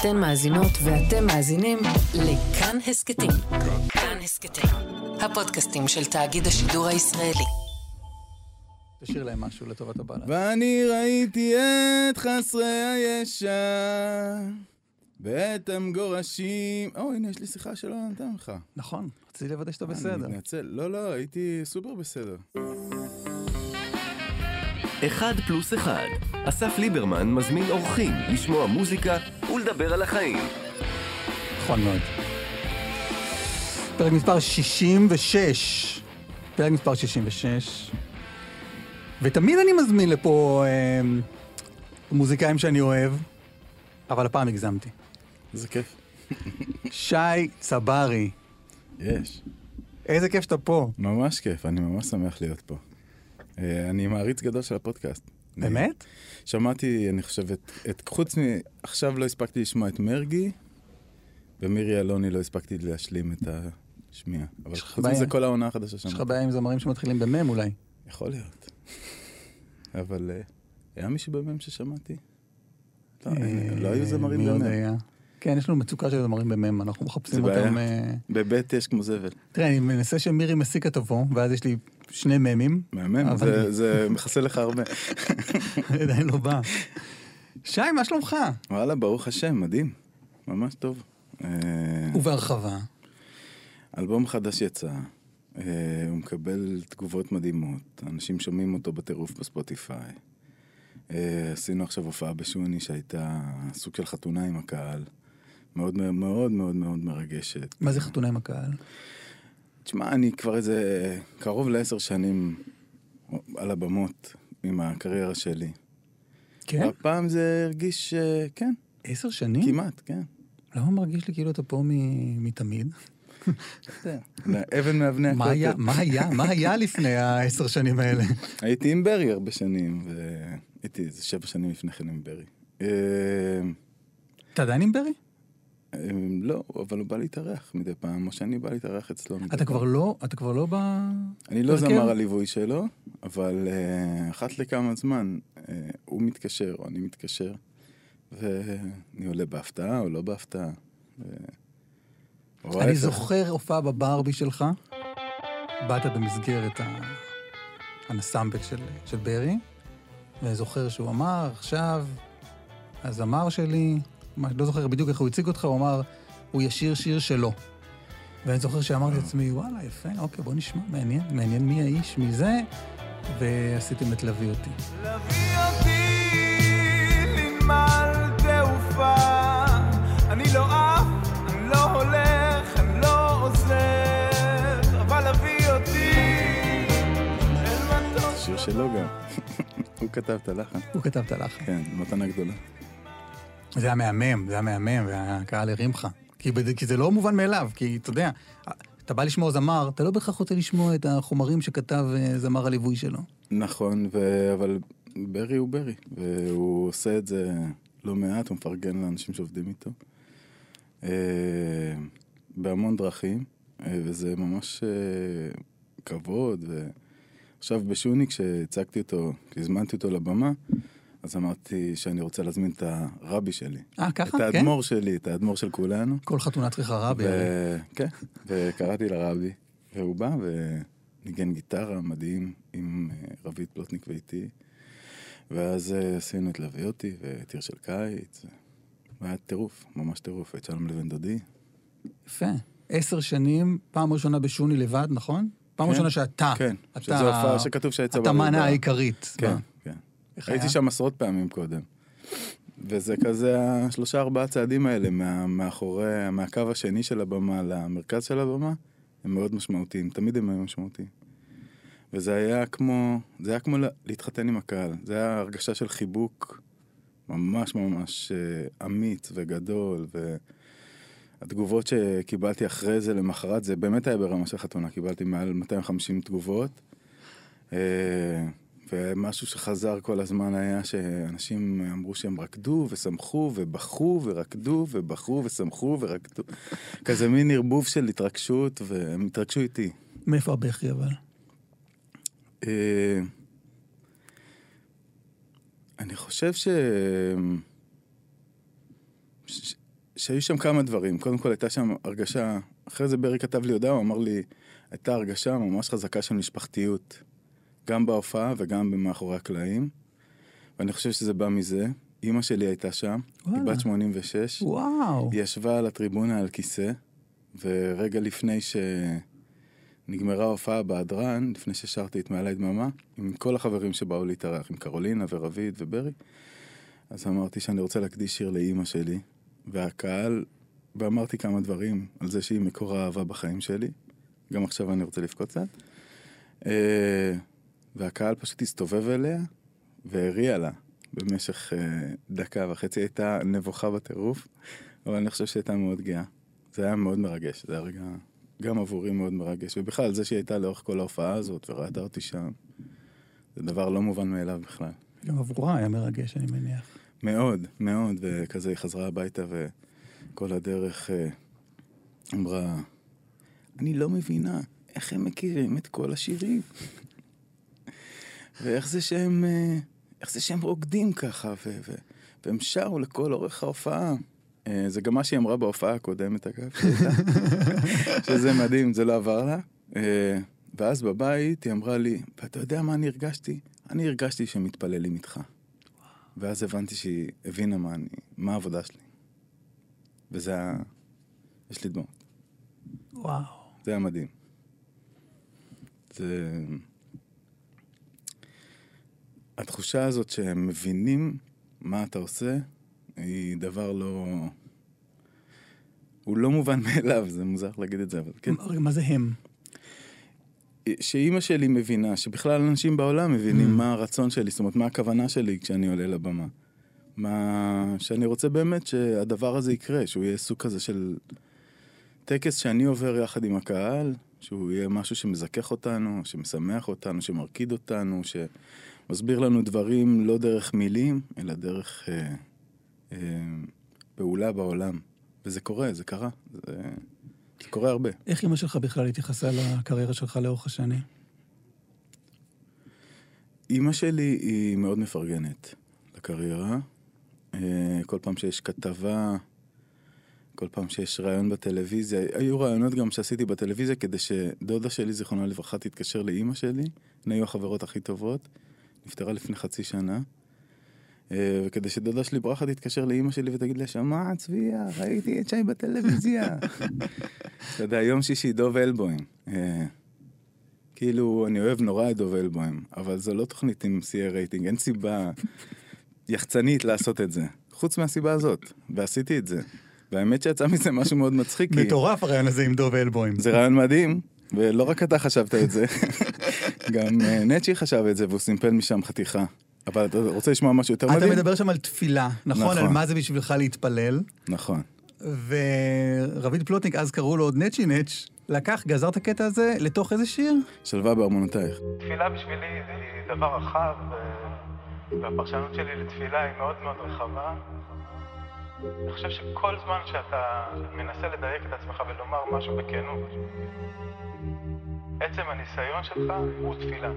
אתן מאזינות ואתם מאזינים לכאן הסכתים. כאן הסכתים, הפודקאסטים של תאגיד השידור הישראלי. תשאיר להם משהו לטובת הבעלה. ואני ראיתי את חסרי הישע ואת המגורשים. או, הנה, יש לי שיחה שלא נתן לך. נכון, רציתי לוודא שאתה אני בסדר. מתנצל. לא, לא, הייתי סופר בסדר. אחד פלוס אחד. אסף ליברמן מזמין אורחים לשמוע מוזיקה ולדבר על החיים. נכון מאוד. פרק מספר 66. פרק מספר 66. ותמיד אני מזמין לפה אה, מוזיקאים שאני אוהב, אבל הפעם הגזמתי. איזה כיף. שי צברי, יש. איזה כיף שאתה פה. ממש כיף, אני ממש שמח להיות פה. אה, אני מעריץ גדול של הפודקאסט. באמת? שמעתי, אני חושב, את, את חוץ מ... עכשיו לא הספקתי לשמוע את מרגי, ומירי אלוני לא הספקתי להשלים את השמיעה. אבל חוץ? מזה, כל העונה החדשה יש לך. בעיה עם זמרים שמתחילים במם אולי. יכול להיות. אבל אה, היה מישהו במם ששמעתי? לא, אין- לא היו זמרים במם. היה? כן, יש לנו מצוקה של זמרים במם, אנחנו מחפשים. אותם... אה, בבית יש כמו זבל. תראה, אני מנסה שמירי מסיקה תבוא, ואז יש לי שני ממים, מהמם, אבל- זה- זה מכסה לך הרבה. עדיין לא בא. שי, מה שלומך? וואלה, ברוך השם, מדהים. ממש טוב. אה, ובהרחבה. אלבום חדש יצא, אה, הוא מקבל תגובות מדהימות, אנשים שומעים אותו בטירוף בספוטיפיי. אה, עשינו עכשיו הופעה בשוני שהייתה סוג של חתונה עם הקהל. מאוד מאוד מאוד מאוד מרגשת. מה זה חתונה עם הקהל? תשמע, אני כבר איזה קרוב לעשר שנים על הבמות עם הקריירה שלי. כן? והפעם זה הרגיש, אה, כן, עשר שנים? כמעט, כן. למה מרגיש לי כאילו אתה פה מ- מתמיד? אבן מאבני מה היה- הכותל. מה היה? מה היה לפני העשר שנים האלה? הייתי עם ברי הרבה שנים, והייתי איזה שבע שנים לפני כן עם ברי. אה, אתה עדיין עם ברי? אה, לא, אבל הוא בא להתארח מדי פעם, או שאני בא להתארח אצלו מדי אתה פעם. כבר לא, אתה כבר לא ב... אני לא? זמר הליווי שלו, אבל אה, אחת לכמה זמן אה, הוא מתקשר או אני מתקשר, ואני עולה בהפתעה או לא בהפתעה. אני. זוכר הופעה בברבי שלך, באת במסגרת הנסמבל של, של ברי, ואני זוכר שהוא אמר, עכשיו, הזמר שלי, לא זוכר בדיוק איך הוא הציג אותך, הוא אמר, הוא ישיר שיר שלו. ואני זוכר שאמרתי לעצמי, וואלה, יפה, אוקיי, בוא נשמע, מעניין, מעניין מי האיש, מי זה, ועשיתם את להביא אותי. להביא אותי לנמל תעופה אני לא עף, אני לא הולך, אני לא עוזב אבל להביא אותי אל מטוס שיר שלו גם. הוא כתב את הלחן. הוא כתב את הלחן. כן, מתנה גדולה. זה היה מהמם, זה היה מהמם, והקהל הרים לך. כי, כי זה לא מובן מאליו, כי אתה יודע, אתה בא לשמוע זמר, אתה לא בהכרח רוצה לשמוע את החומרים שכתב אה, זמר הליווי שלו. נכון, ו... אבל ברי הוא ברי, והוא עושה את זה לא מעט, הוא מפרגן לאנשים שעובדים איתו. אה, בהמון דרכים, אה, וזה ממש כבוד. ועכשיו בשוני, כשהצגתי אותו, כשהזמנתי אותו לבמה, אז אמרתי שאני רוצה להזמין את הרבי שלי. אה, ככה? את כן? האדמו"ר שלי, את האדמו"ר של כולנו. כל חתונה צריכה רבי. ו... כן, וקראתי לרבי, והוא בא וניגן גיטרה מדהים עם אה, רביד פלוטניק ואיתי. ואז אה, עשינו את להביא אותי ואת עיר של קיץ. והיה טירוף, ממש טירוף, את שלום לבן דודי. יפה. עשר שנים, פעם ראשונה בשוני לבד, נכון? פעם כן, ראשונה שאתה. כן, אתה- שזו הופעה שכתוב שהיצע אתה מנה העיקרית. כן, ב- כן. הייתי היה? שם עשרות פעמים קודם. וזה כזה השלושה ארבעה צעדים האלה מה, מאחורי, מהקו השני של הבמה למרכז של הבמה, הם מאוד משמעותיים, תמיד הם היו משמעותיים. וזה היה כמו, זה היה כמו לה- להתחתן עם הקהל, זה היה הרגשה של חיבוק ממש ממש אה, אמיץ וגדול, והתגובות שקיבלתי אחרי זה למחרת, זה באמת היה ברמה של חתונה, קיבלתי מעל 250 תגובות. ומשהו שחזר כל הזמן היה שאנשים אמרו שהם רקדו ושמחו ובכו ורקדו ובכו ושמחו ורקדו. כזה מין ערבוב של התרגשות והם התרגשו איתי. מאיפה הבכי אבל? אה, אני חושב ש... ש... שהיו שם כמה דברים. קודם כל הייתה שם הרגשה, אחרי זה ברי כתב לי הודעה, הוא אמר לי, הייתה הרגשה ממש חזקה של משפחתיות, גם בהופעה וגם מאחורי הקלעים. ואני חושב שזה בא מזה. אימא שלי הייתה שם, וואלה. היא בת 86. וואו. היא ישבה על הטריבונה על כיסא, ורגע לפני שנגמרה ההופעה בהדרן, לפני ששרתי את מעלי דממה, עם כל החברים שבאו להתארח, עם קרולינה ורביד וברי, אז אמרתי שאני רוצה להקדיש שיר לאימא שלי, והקהל, ואמרתי כמה דברים על זה שהיא מקור האהבה בחיים שלי, גם עכשיו אני רוצה לבכות קצת, אה, והקהל פשוט הסתובב אליה והריע לה. במשך אה, דקה וחצי הייתה נבוכה בטירוף, אבל אני חושב שהייתה מאוד גאה. זה היה מאוד מרגש, זה היה רגע גם עבורי מאוד מרגש. ובכלל, זה שהיא הייתה לאורך כל ההופעה הזאת וראתה אותי שם, זה דבר לא מובן מאליו בכלל. גם עבורה היה מרגש, אני מניח. מאוד, מאוד, וכזה היא חזרה הביתה וכל הדרך אה, אמרה, אני לא מבינה איך הם מכירים את כל השירים. ואיך זה שהם, אה, איך זה שהם רוקדים ככה, ו- ו- והם שרו לכל אורך ההופעה. אה, זה גם מה שהיא אמרה בהופעה הקודמת, אגב. שזה מדהים, זה לא עבר לה. אה, ואז בבית היא אמרה לי, ואתה יודע מה אני הרגשתי? אני הרגשתי שהם מתפללים איתך. ואז הבנתי שהיא הבינה מה אני, מה העבודה שלי. וזה היה... יש לי דמעות. וואו. זה היה מדהים. זה... התחושה הזאת שהם מבינים מה אתה עושה, היא דבר לא... הוא לא מובן מאליו, זה מוזר להגיד את זה, אבל כן. רגע, מה זה הם? שאימא שלי מבינה, שבכלל אנשים בעולם מבינים Mm. מה הרצון שלי, זאת אומרת, מה הכוונה שלי כשאני עולה לבמה. מה... שאני רוצה באמת שהדבר הזה יקרה, שהוא יהיה סוג כזה של טקס שאני עובר יחד עם הקהל, שהוא יהיה משהו שמזכך אותנו, שמשמח אותנו, שמרקיד אותנו, שמסביר לנו דברים לא דרך מילים, אלא דרך אה, אה, פעולה בעולם. וזה קורה, זה קרה. זה, זה קורה הרבה. איך אמא שלך בכלל התייחסה לקריירה שלך לאורך השנים? אימא שלי היא מאוד מפרגנת לקריירה. אה, כל פעם שיש כתבה, כל פעם שיש ראיון בטלוויזיה, היו ראיונות גם שעשיתי בטלוויזיה כדי שדודה שלי, זיכרונה לברכה, תתקשר לאימא שלי, הן היו החברות הכי טובות, נפטרה לפני חצי שנה. אה, וכדי שדודה שלי ברכה תתקשר לאימא שלי ותגיד לה, שמעת צביה, ראיתי את שי בטלוויזיה. אתה יודע, יום שישי, דוב אלבוים. אה, כאילו, אני אוהב נורא את דוב אלבוים, אבל זו לא תוכנית עם שיאי רייטינג, אין סיבה יחצנית לעשות את זה. חוץ מהסיבה הזאת, ועשיתי את זה. והאמת שיצא מזה משהו מאוד מצחיק, מטורף הרעיון הזה עם דוב אלבוים. זה רעיון מדהים, ולא רק אתה חשבת את זה, גם אה, נצ'י חשב את זה והוא סימפל משם חתיכה. אבל אתה רוצה לשמוע משהו יותר אתה מדהים? מדבר שם על תפילה, נכון? נכון. על מה זה בשבילך להתפלל. נכון. ורביד פלוטניק, אז קראו לו עוד נצ'י נץ', לקח, גזר את הקטע הזה לתוך איזה שיר? שלווה בארמונותייך. תפילה בשבילי היא דבר רחב, ו- והפרשנות שלי לתפילה היא מאוד מאוד רחבה. אני חושב שכל זמן שאתה מנסה לדייק את עצמך ולומר משהו בכנות, עצם הניסיון שלך הוא תפילה.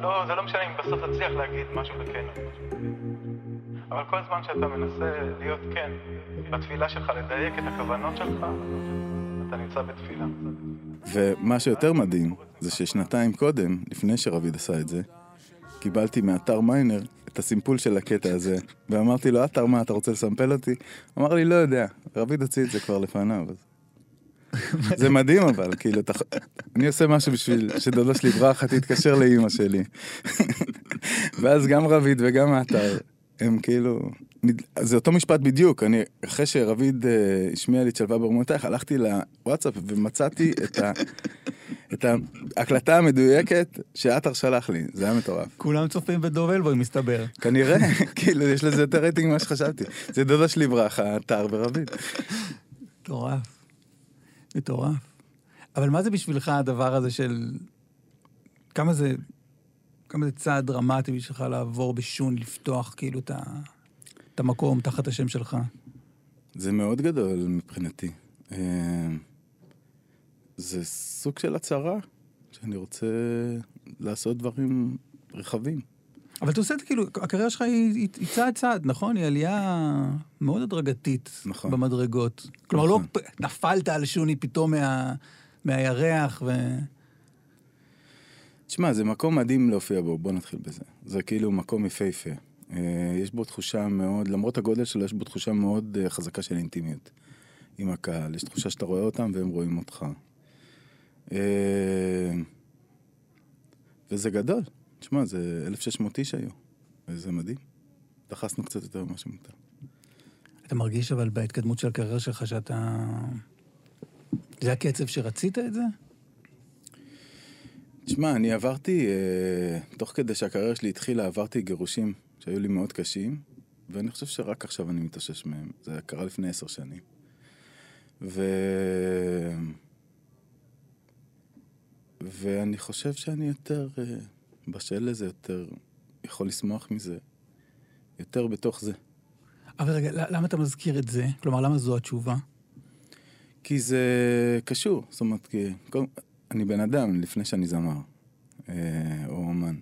לא, זה לא משנה אם בסוף תצליח להגיד משהו בכנות. אבל כל זמן שאתה מנסה להיות כן בתפילה שלך, לדייק את הכוונות שלך, אתה נמצא בתפילה. ומה שיותר מדהים, זה ששנתיים קודם, לפני שרביד עשה את זה, קיבלתי מאתר מיינר את הסימפול של הקטע הזה, ואמרתי לו, אתר מה, אתה רוצה לסמפל אותי? אמר לי, לא יודע, רביד הוציא את זה כבר לפניו. זה מדהים אבל, כאילו, אתה... אני עושה משהו בשביל שדודה שלי ברכה תתקשר לאימא שלי. ואז גם רביד וגם האתר, הם כאילו... זה אותו משפט בדיוק, אני, אחרי שרביד אה, השמיע לי את שלווה ברמותייך, הלכתי לוואטסאפ ומצאתי את, ה, את ההקלטה המדויקת שעטר שלח לי, זה היה מטורף. כולם צופים בדוב אלבוים, מסתבר. כנראה, כאילו, יש לזה יותר רייטינג ממה שחשבתי. זה דודה שלי ברכה, עטר ורביד. מטורף. מטורף. אבל מה זה בשבילך הדבר הזה של... כמה זה... כמה זה צעד דרמטי בשבילך לעבור בשון, לפתוח כאילו את, המקום תחת השם שלך? זה מאוד גדול מבחינתי. אה, זה סוג של הצהרה, שאני רוצה לעשות דברים רחבים. אבל אתה עושה את זה כאילו, הקריירה שלך היא, היא, היא צעד צעד, נכון? היא עלייה מאוד הדרגתית נכון. במדרגות. כלומר, נכון. לא נפלת על שוני פתאום מה, מהירח ו... תשמע, זה מקום מדהים להופיע בו, בוא נתחיל בזה. זה כאילו מקום יפהפה. אה, יש בו תחושה מאוד, למרות הגודל שלו, יש בו תחושה מאוד אה, חזקה של אינטימיות עם הקהל. יש תחושה שאתה רואה אותם והם רואים אותך. אה, וזה גדול. תשמע, זה 1,600 איש היו, וזה מדהים. דחסנו קצת יותר ממה שמותר. אתה מרגיש אבל בהתקדמות של הקריירה שלך שאתה... זה הקצב שרצית את זה? תשמע, אני עברתי, אה, תוך כדי שהקריירה שלי התחילה, עברתי גירושים שהיו לי מאוד קשים, ואני חושב שרק עכשיו אני מתאושש מהם. זה קרה לפני עשר שנים. ו... ואני חושב שאני יותר אה, בשל לזה, יותר יכול לשמוח מזה, יותר בתוך זה. אבל רגע, למה אתה מזכיר את זה? כלומר, למה זו התשובה? כי זה קשור, זאת אומרת, כי קודם, אני בן אדם לפני שאני זמר, אה, או אומן.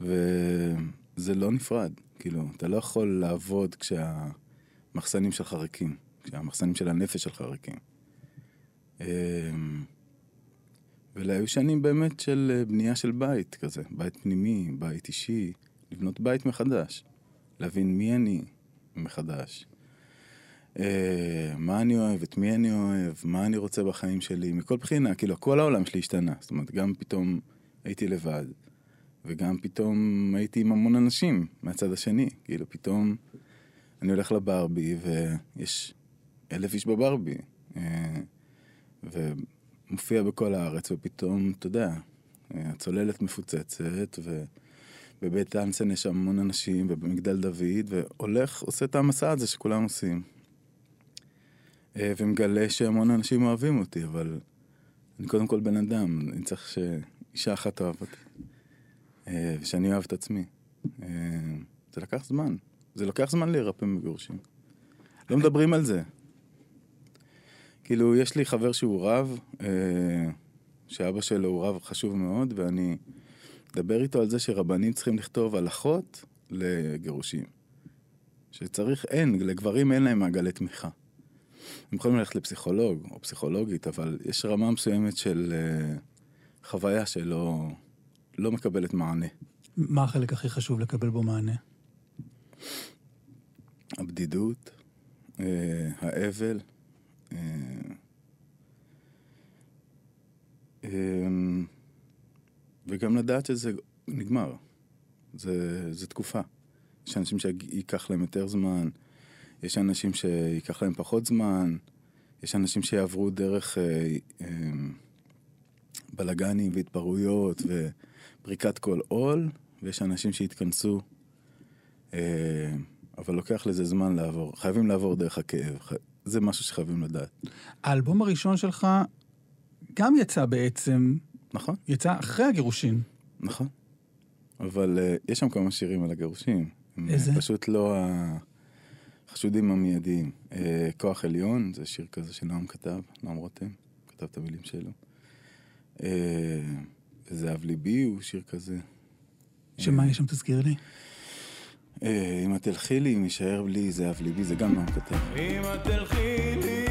וזה לא נפרד, כאילו, אתה לא יכול לעבוד כשהמחסנים שלך ריקים, כשהמחסנים של הנפש שלך ריקים. אה, ואלה היו שנים באמת של אה, בנייה של בית כזה, בית פנימי, בית אישי, לבנות בית מחדש, להבין מי אני מחדש. אה, מה אני אוהב, את מי אני אוהב, מה אני רוצה בחיים שלי, מכל בחינה, כאילו, כל העולם שלי השתנה. זאת אומרת, גם פתאום הייתי לבד, וגם פתאום הייתי עם המון אנשים מהצד השני. כאילו, פתאום אני הולך לברבי, ויש אלף איש בברבי, אה, ומופיע בכל הארץ, ופתאום, אתה יודע, הצוללת מפוצצת, ו... בבית אנסן יש המון אנשים, ובמגדל דוד, והולך, עושה את המסע הזה שכולם עושים. אה, ומגלה שהמון אנשים אוהבים אותי, אבל אני קודם כל בן אדם, אני צריך שאישה אחת תאהב אותי. אה, ושאני אוהב את עצמי. אה, זה לקח זמן. זה לוקח זמן להירפא מגירושים. לא מדברים על זה. כאילו, יש לי חבר שהוא רב, אה, שאבא שלו הוא רב חשוב מאוד, ואני מדבר איתו על זה שרבנים צריכים לכתוב הלכות לגירושים. שצריך, אין, לגברים אין להם מעגלי תמיכה. הם יכולים ללכת לפסיכולוג או פסיכולוגית, אבל יש רמה מסוימת של אה, חוויה שלא לא מקבלת מענה. מה החלק הכי חשוב לקבל בו מענה? הבדידות, אה, האבל, אה, אה, וגם לדעת שזה נגמר. זה, זה תקופה. יש אנשים שייקח להם יותר זמן, יש אנשים שייקח להם פחות זמן, יש אנשים שיעברו דרך אה, אה, בלאגנים והתפרעויות ופריקת כל עול, ויש אנשים שיתכנסו, אה, אבל לוקח לזה זמן לעבור. חייבים לעבור דרך הכאב. זה משהו שחייבים לדעת. האלבום הראשון שלך גם יצא בעצם, נכון, יצא אחרי הגירושין. נכון. אבל אה, יש שם כמה שירים על הגירושים. הם, אה, איזה? פשוט לא החשודים המיידיים. אה, כוח עליון, זה שיר כזה שנועם כתב, נועם רותם, כתב את המילים שלו. אה, זהב ליבי הוא שיר כזה. שמה יש שם, תזכיר לי? אם את תלכי לי, אם יישאר בלי זהב ליבי, זה גם נועם כתב. אם את תלכי לי,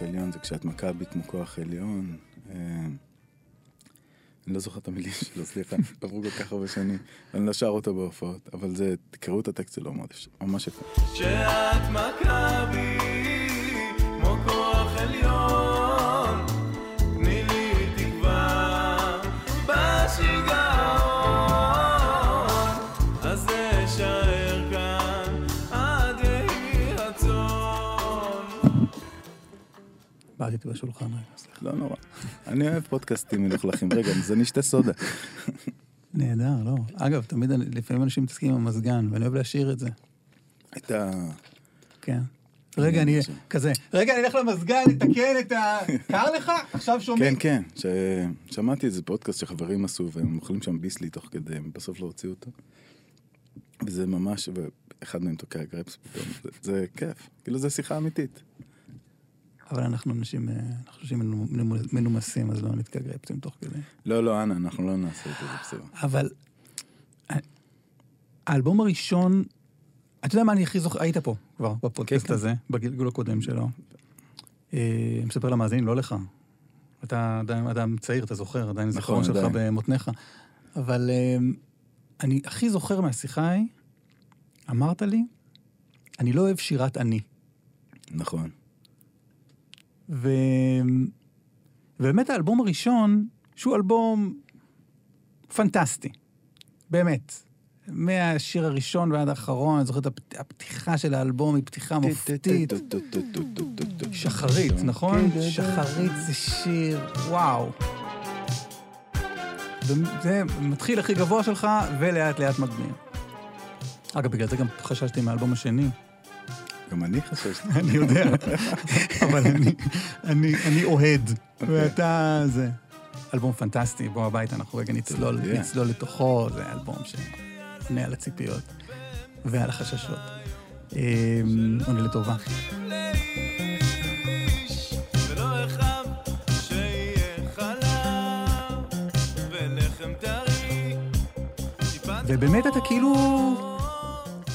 כוח עליון זה כשאת מכה בי כמו כוח עליון. אה, אני לא זוכר את המילים שלו, סליחה, עברו כל כך הרבה שנים. אני לא שר אותו בהופעות, אבל זה, תקראו את הטקסט שלו מאוד, ממש יפה. שאת מכה בי כמו כוח עליון, בעטתי בשולחן רגע, סליחה. לא נורא. אני אוהב פודקאסטים מלוכלכים. רגע, אז אני אשתה סודה. נהדר, לא. אגב, תמיד, לפעמים אנשים מתעסקים עם המזגן, ואני אוהב להשאיר את זה. את ה... כן. רגע, אני. כזה, רגע, אני אלך למזגן, לתקן את ה... קר לך? עכשיו שומעים. כן, כן. שמעתי איזה פודקאסט שחברים עשו, והם אוכלים שם ביסלי תוך כדי, הם בסוף לא הוציאו אותו. וזה ממש, ואחד מהם תוקע גרפס פתאום. זה- זה כיף. כאילו, זו שיחה אמיתית. אבל אנחנו אנשים, אה, אנחנו אנשים מנומ- מנומסים, אז לא נתקע גרפסים תוך כדי. לא, לא, אנה, אנחנו לא נעשה את זה, בסדר. אבל ה- האלבום הראשון, אתה יודע מה אני הכי זוכר, היית פה כבר בפודקאסט כן. הזה, בגלגול הקודם שלו. אה, אני מספר למאזינים, לא לך. אתה עדיין אדם צעיר, אתה זוכר, עדיין זיכרון שלך. במותניך. אבל אה, אני הכי זוכר מהשיחה ההיא, אמרת לי, אני לא אוהב שירת אני. נכון. ו... ובאמת האלבום הראשון, שהוא אלבום פנטסטי, באמת. מהשיר הראשון ועד האחרון, אני זוכר את הפת- הפתיחה של האלבום, היא פתיחה מופתית. שחרית, נכון? שחרית זה שיר, וואו. זה מתחיל הכי גבוה שלך, ולאט לאט מגביר. אגב, בגלל זה גם חששתי מהאלבום השני. גם אני חששתי. אני יודע, אבל אני, אוהד, ואתה זה. אלבום פנטסטי, בוא הביתה, אנחנו רגע נצלול, יודע. נצלול לתוכו, זה אלבום שעונה על הציפיות ועל החששות. אמ, עונה לטובה. ובאמת אתה כאילו...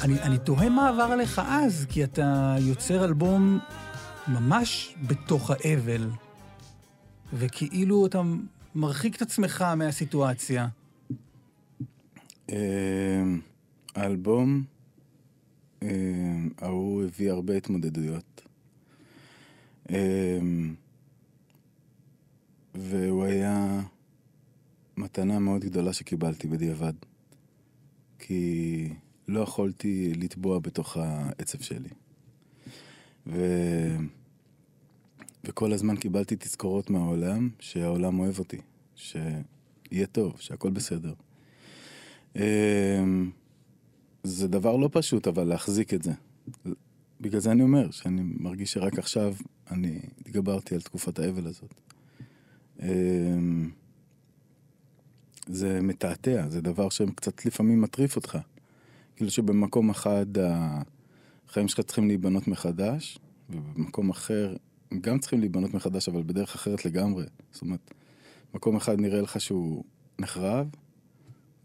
אני, אני תוהה מה עבר עליך אז, כי אתה יוצר אלבום ממש בתוך האבל, וכאילו אתה מרחיק את עצמך מהסיטואציה. אמ, האלבום אמ, ההוא הביא הרבה התמודדויות. אמ, והוא היה מתנה מאוד גדולה שקיבלתי בדיעבד. כי לא יכולתי לטבוע בתוך העצב שלי. ו... וכל הזמן קיבלתי תזכורות מהעולם, שהעולם אוהב אותי, שיהיה טוב, שהכל בסדר. אמ, זה דבר לא פשוט, אבל להחזיק את זה. בגלל זה אני אומר, שאני מרגיש שרק עכשיו אני התגברתי על תקופת האבל הזאת. אמ, זה מתעתע, זה דבר שקצת לפעמים מטריף אותך. כאילו שבמקום אחד החיים שלך צריכים להיבנות מחדש, ובמקום אחר גם צריכים להיבנות מחדש, אבל בדרך אחרת לגמרי. זאת אומרת, מקום אחד נראה לך שהוא נחרב,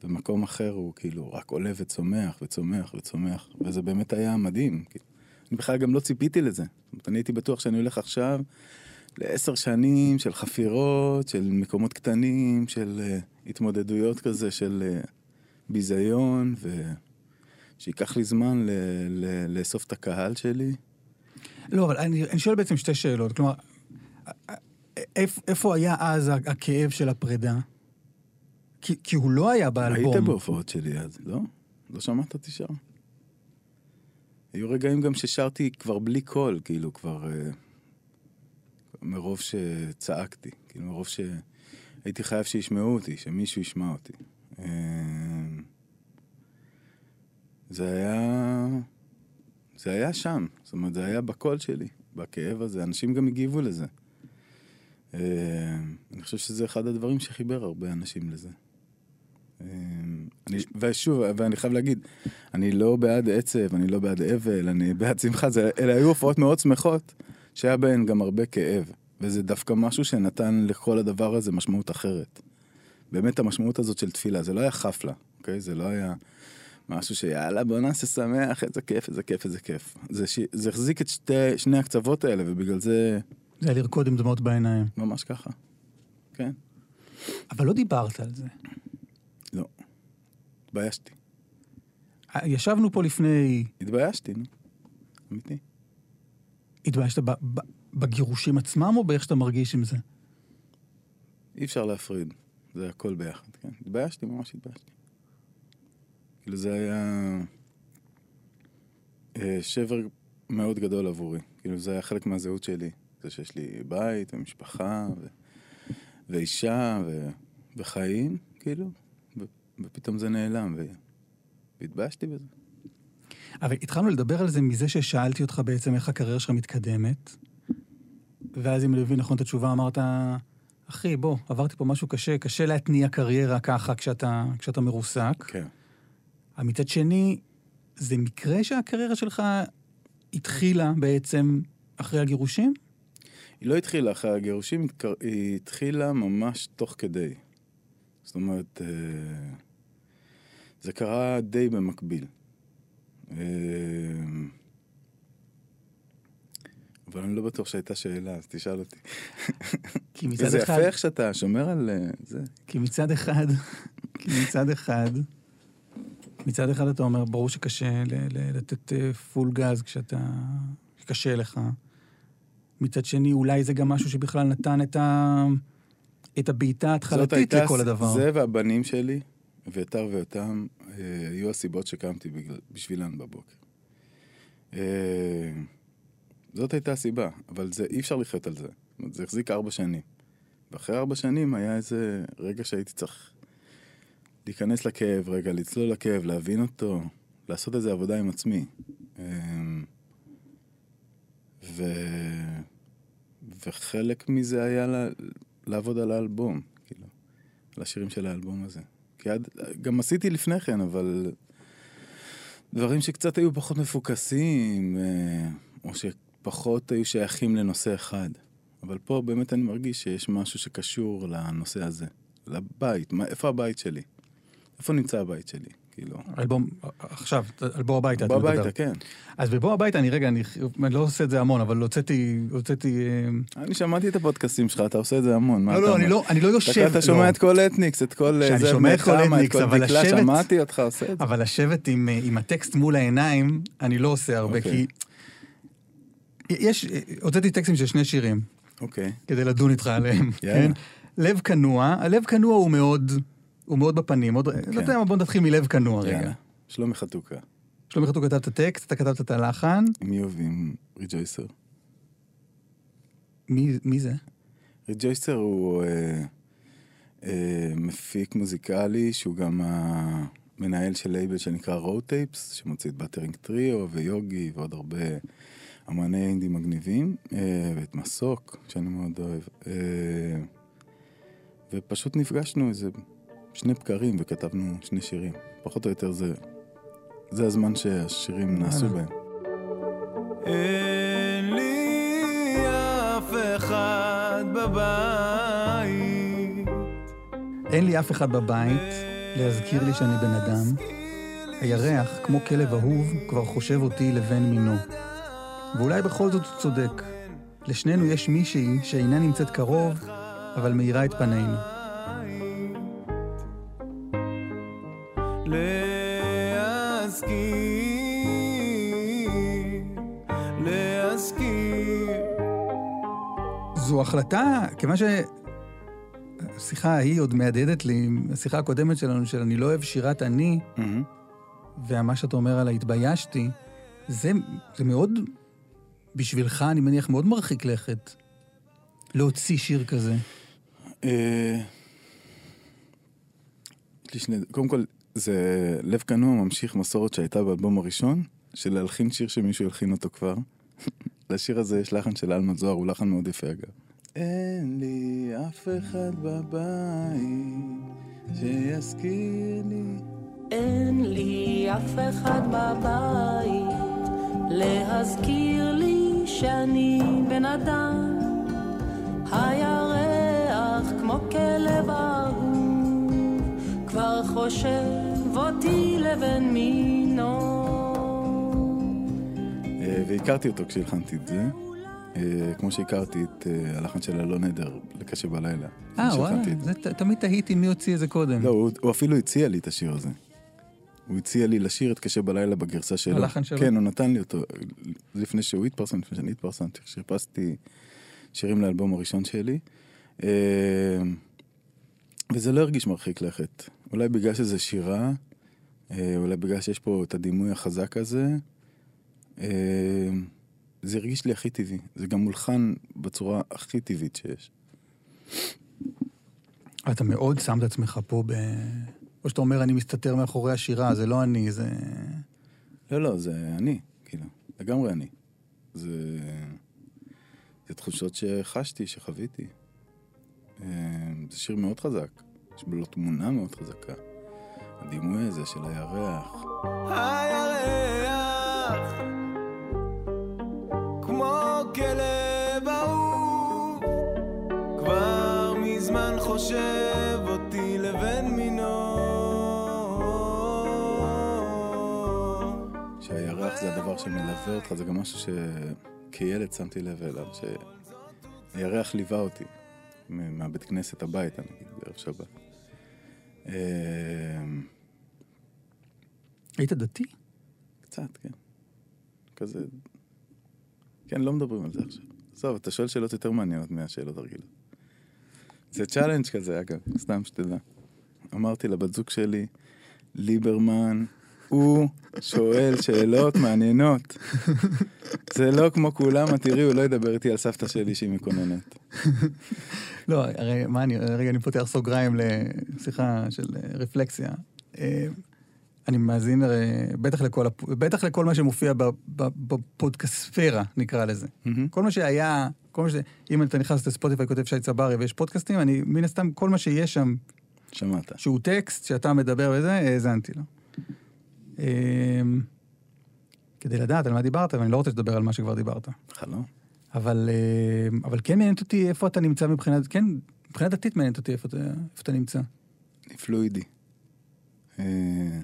ומקום אחר הוא כאילו רק עולה וצומח וצומח וצומח, וזה באמת היה מדהים. אני בכלל גם לא ציפיתי לזה. זאת אומרת, אני הייתי בטוח שאני הולך עכשיו לעשר שנים של חפירות, של מקומות קטנים, של uh, התמודדויות כזה, של uh, ביזיון, ושייקח לי זמן ל- ל- לאסוף את הקהל שלי. לא, אבל אני, אני שואל בעצם שתי שאלות. כלומר, איפ, איפה היה אז הכאב של הפרידה? כי, כי הוא לא היה באלבום. היית בהופעות שלי אז, לא? לא שמעת אותי שר? היו רגעים גם ששרתי כבר בלי קול, כאילו כבר... אה, מרוב שצעקתי, כאילו מרוב שהייתי חייב שישמעו אותי, שמישהו ישמע אותי. אה, זה היה... זה היה שם, זאת אומרת, זה היה בקול שלי, בכאב הזה, אנשים גם הגיבו לזה. אה, אני חושב שזה אחד הדברים שחיבר הרבה אנשים לזה. אה, אני, ושוב, ואני חייב להגיד, אני לא בעד עצב, אני לא בעד אבל, אני בעד שמחה, זה, אלה היו הופעות מאוד שמחות, שהיה בהן גם הרבה כאב, וזה דווקא משהו שנתן לכל הדבר הזה משמעות אחרת. באמת המשמעות הזאת של תפילה, זה לא היה חפלה, אוקיי? זה לא היה משהו שיאללה, בוא נעשה שמח, איזה כיף, איזה כיף, איזה כיף. זה, ש... זה החזיק את שתי, שני הקצוות האלה, ובגלל זה זה היה לרקוד עם דמעות בעיניים. ממש ככה. כן, אבל לא דיברת על זה. לא. התביישתי. ישבנו פה לפני... התביישתי, נו. אמיתי. התביישת ב- ב- בגירושים עצמם, או באיך שאתה מרגיש עם זה? אי אפשר להפריד, זה הכל ביחד, כן. התביישתי, ממש התביישתי. כאילו זה היה אה, שבר מאוד גדול עבורי. כאילו זה היה חלק מהזהות שלי. זה שיש לי בית ומשפחה ו... ואישה ו... וחיים, כאילו, ו... ופתאום זה נעלם, ו... והתביישתי בזה. אבל התחלנו לדבר על זה מזה ששאלתי אותך בעצם איך הקריירה שלך מתקדמת, ואז אם אני מבין נכון את התשובה, אמרת, אחי, בוא, עברתי פה משהו קשה, קשה להתניע קריירה ככה כשאתה, כשאתה מרוסק. כן. מצד שני, זה מקרה שהקריירה שלך התחילה בעצם אחרי הגירושים? היא לא התחילה אחרי הגירושים, היא התחילה ממש תוך כדי. זאת אומרת, אה, זה קרה די במקביל. אה, אבל אני לא בטוח שהייתה שאלה, אז תשאל אותי. כי מצד זה אחד... יפה איך שאתה שומר על אה, זה. כי מצד אחד, כי מצד אחד, מצד אחד אתה אומר, ברור שקשה ל- ל- לתת אה, פול גז כשאתה... קשה לך. מצד שני, אולי זה גם משהו שבכלל נתן את, ה... את הבעיטה ההתחלתית לכל הדבר. זה והבנים שלי, ויתר ויותם, אה, היו הסיבות שקמתי בגלל- בשבילן בבוקר. אה, זאת הייתה הסיבה, אבל זה, אי אפשר לחיות על זה. זה החזיק ארבע שנים. ואחרי ארבע שנים היה איזה רגע שהייתי צריך להיכנס לכאב, רגע, לצלול לכאב, להבין אותו, לעשות איזה עבודה עם עצמי. אה, ו... וחלק מזה היה לה... לעבוד על האלבום, כאילו, על השירים של האלבום הזה. כי עד, גם עשיתי לפני כן, אבל דברים שקצת היו פחות מפוקסים, אה, או שפחות היו שייכים לנושא אחד. אבל פה באמת אני מרגיש שיש משהו שקשור לנושא הזה, לבית, מה, איפה הבית שלי? איפה נמצא הבית שלי? כאילו, אלבום, עכשיו, על בוא הביתה מדבר. בביתה, כן. אז בבוא הביתה, אני רגע, אני, אני לא עושה את זה המון, אבל הוצאתי, הוצאתי... אה, אני שמעתי את הפודקאסטים שלך, אתה עושה את זה המון. לא, אתה לא, אני? לא, אני לא יושב... אתה, אתה שומע לא. את כל אתניקס, את כל... שאני זה, שומע את כל אתניקס, אבל לשבת- שמעתי אותך עושה את זה. אבל לשבת עם, אה, עם הטקסט מול העיניים, אני לא עושה הרבה, אוקיי. כי... יש, הוצאתי טקסטים של שני שירים, אוקיי. כדי לדון איתך עליהם. כן? לב כנוע, הלב כנוע הוא מאוד, הוא מאוד בפנים. עוד, לא יודע מה, בוא נתחיל מלב כנוע רגע. יאללה. שלומי חתוקה, שלומי חתוק כתב את הטקסט, אתה כתבת את הלחן. איוב ועם ריג'ויסר. מי, מי זה? ריג'ויסר הוא אה, אה, מפיק מוזיקלי, שהוא גם המנהל של לייבל שנקרא Raw Tapes, שמוציא את Buttering Trio ויוגי ועוד הרבה אמני אינדי מגניבים, אה, ואת מסוק, שאני מאוד אוהב. אה, ופשוט נפגשנו איזה שני בקרים וכתבנו שני שירים. פחות או יותר זה, זה הזמן שהשירים נעשו. בהם. אין לי אף אחד בבית אין לי אף אחד בבית להזכיר לי שאני בן אדם. הירח, כמו כלב אהוב, כבר חושב אותי לבן מינו. ואולי בכל זאת הוא צודק. לשנינו יש מישהי שאינה נמצאת קרוב, אבל מאירה את פנינו. להזכיר, להזכיר זו החלטה, כיוון ש... השיחה ההיא עוד מהדהדת לי, השיחה הקודמת שלנו, של אני לא אוהב שירת אני, מהמם. ומה שאתה אומר על ההתביישתי, זה, זה מאוד, בשבילך, אני מניח, מאוד מרחיק לכת. להוציא שיר כזה. אה, יש לי שני... קודם כל, זה לב כנוע ממשיך מסורת שהייתה באלבום הראשון, של להלחין שיר שמישהו הלחין אותו כבר. לשיר הזה יש לחן של אלמד זוהר, הוא לחן מאוד יפה אגב. אין לי אף אחד בבית שיזכיר לי. אין לי אף אחד בבית להזכיר לי שאני בן אדם. הירח כמו כלב חושב אותי לבן מינו. אה, והכרתי אותו כשהלחנתי את זה. אה, כמו שהכרתי את אה, הלחן של אלון עדר, לקשה בלילה. אה, וואלה, תמיד תהיתי מי הוציא את זה קודם. לא, הוא, אפילו הציע לי את השיר הזה. הוא הציע לי לשיר את קשה בלילה בגרסה שלו. הלחן שלו? כן, הוא נתן לי אותו. לפני שהוא התפרסם, לפני שאני התפרסמתי, חיפשתי שירים לאלבום הראשון שלי. וזה לא הרגיש מרחיק לכת. אולי בגלל שזה שירה, אה, אולי בגלל שיש פה את הדימוי החזק הזה. אה, זה הרגיש לי הכי טבעי. זה גם מולחן בצורה הכי טבעית שיש. אתה מאוד שם את עצמך פה ב... או שאתה אומר, אני מסתתר מאחורי השירה, זה לא אני, זה... לא, לא, זה אני, כאילו, לגמרי אני. זה... זה תחושות שחשתי, שחוויתי. אה, זה שיר מאוד חזק, יש בו תמונה מאוד חזקה. הדימוי הזה של הירח. הירח כמו כלב אהוב חושב אותי לבין מינו. שהירח זה הדבר שמלווה אותך, זה גם משהו שכילד שמתי לב אליו, שהירח ליווה אותי מהבית כנסת הביתה, נגיד, בערב שבת. אה, היית דתי? קצת, כן. כזה... כן, לא מדברים על זה עכשיו. עזוב, אתה שואל שאלות יותר מעניינות מהשאלות הרגילות. זה challenge כזה, אגב, סתם שתדע. אמרתי לבת זוג שלי, ליברמן, הוא שואל שאלות מעניינות. זה לא כמו כולם, את תראי, הוא לא ידבר איתי על סבתא שלי שהיא מקוננת. לא, הרי מה אני, רגע אני פותח סוגריים לשיחה של אה, רפלקסיה. אה, אני מאזין הרי, בטח לכל, בטח לכל מה שמופיע ב- ב- בפודקאספירה, נקרא לזה. מהמם. כל מה שהיה, כל מה ש... אם אתה נכנס לספוטיפיי, כותב שי צברי ויש פודקאסטים, אני מן הסתם, כל מה שיש שם, שמעת. שהוא טקסט, שאתה מדבר וזה, האזנתי לו. כדי לדעת על מה דיברת, ואני לא רוצה שתדבר על מה שכבר דיברת. חלום. אבל, אמ, אבל כן מעניינת אותי איפה אתה נמצא מבחינת, כן, מבחינה דתית מעניינת אותי איפה אתה, איפה אתה נמצא. אני פלואידי. אה,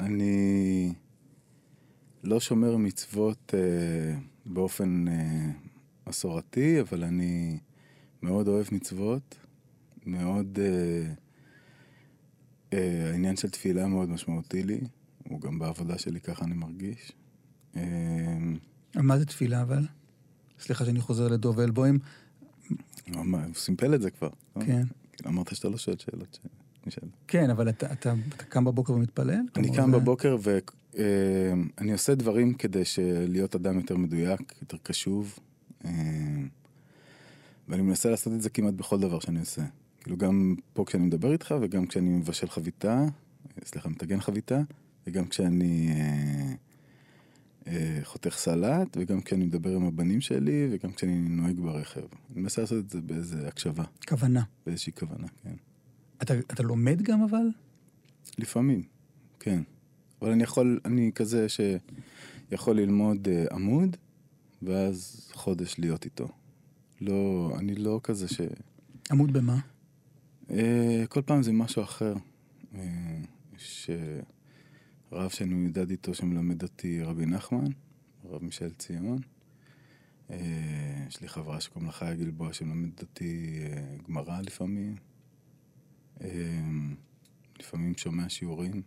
אני לא שומר מצוות אה, באופן אה, מסורתי, אבל אני מאוד אוהב מצוות, מאוד... אה, אה, העניין של תפילה מאוד משמעותי לי, הוא גם בעבודה שלי, ככה אני מרגיש. אה, מה זה תפילה אבל? סליחה שאני חוזר לדוב אלבוים. מה, הוא סימפל את זה כבר. לא? כן. אמרת שאתה לא שואל שאלות שנשאל. כן, אבל אתה, אתה, אתה קם בבוקר ומתפלל? אני קם זה- בבוקר ואני עושה דברים כדי להיות אדם יותר מדויק, יותר קשוב. אה, ואני מנסה לעשות את זה כמעט בכל דבר שאני עושה. כאילו גם פה כשאני מדבר איתך וגם כשאני מבשל חביתה, אה, סליחה, מטגן חביתה, וגם כשאני אה, אה, חותך סלט, וגם כשאני מדבר עם הבנים שלי, וגם כשאני נוהג ברכב. אני מנסה לעשות את זה באיזה הקשבה, כוונה. באיזושהי כוונה, כן. אתה, אתה לומד גם אבל? לפעמים, כן. אבל אני יכול, אני כזה שיכול ללמוד אה, עמוד, ואז חודש להיות איתו. לא, אני לא כזה ש... עמוד במה? אה, כל פעם זה משהו אחר. אה, אה, רב שאני מיודד איתו שמלמד אותי רבי נחמן, רב מישאל ציון. אה, יש לי חברה שקוראים לה חיה גלבוע שמלמדת אותי אה, גמרא לפעמים. אה, לפעמים שומע שיעורים.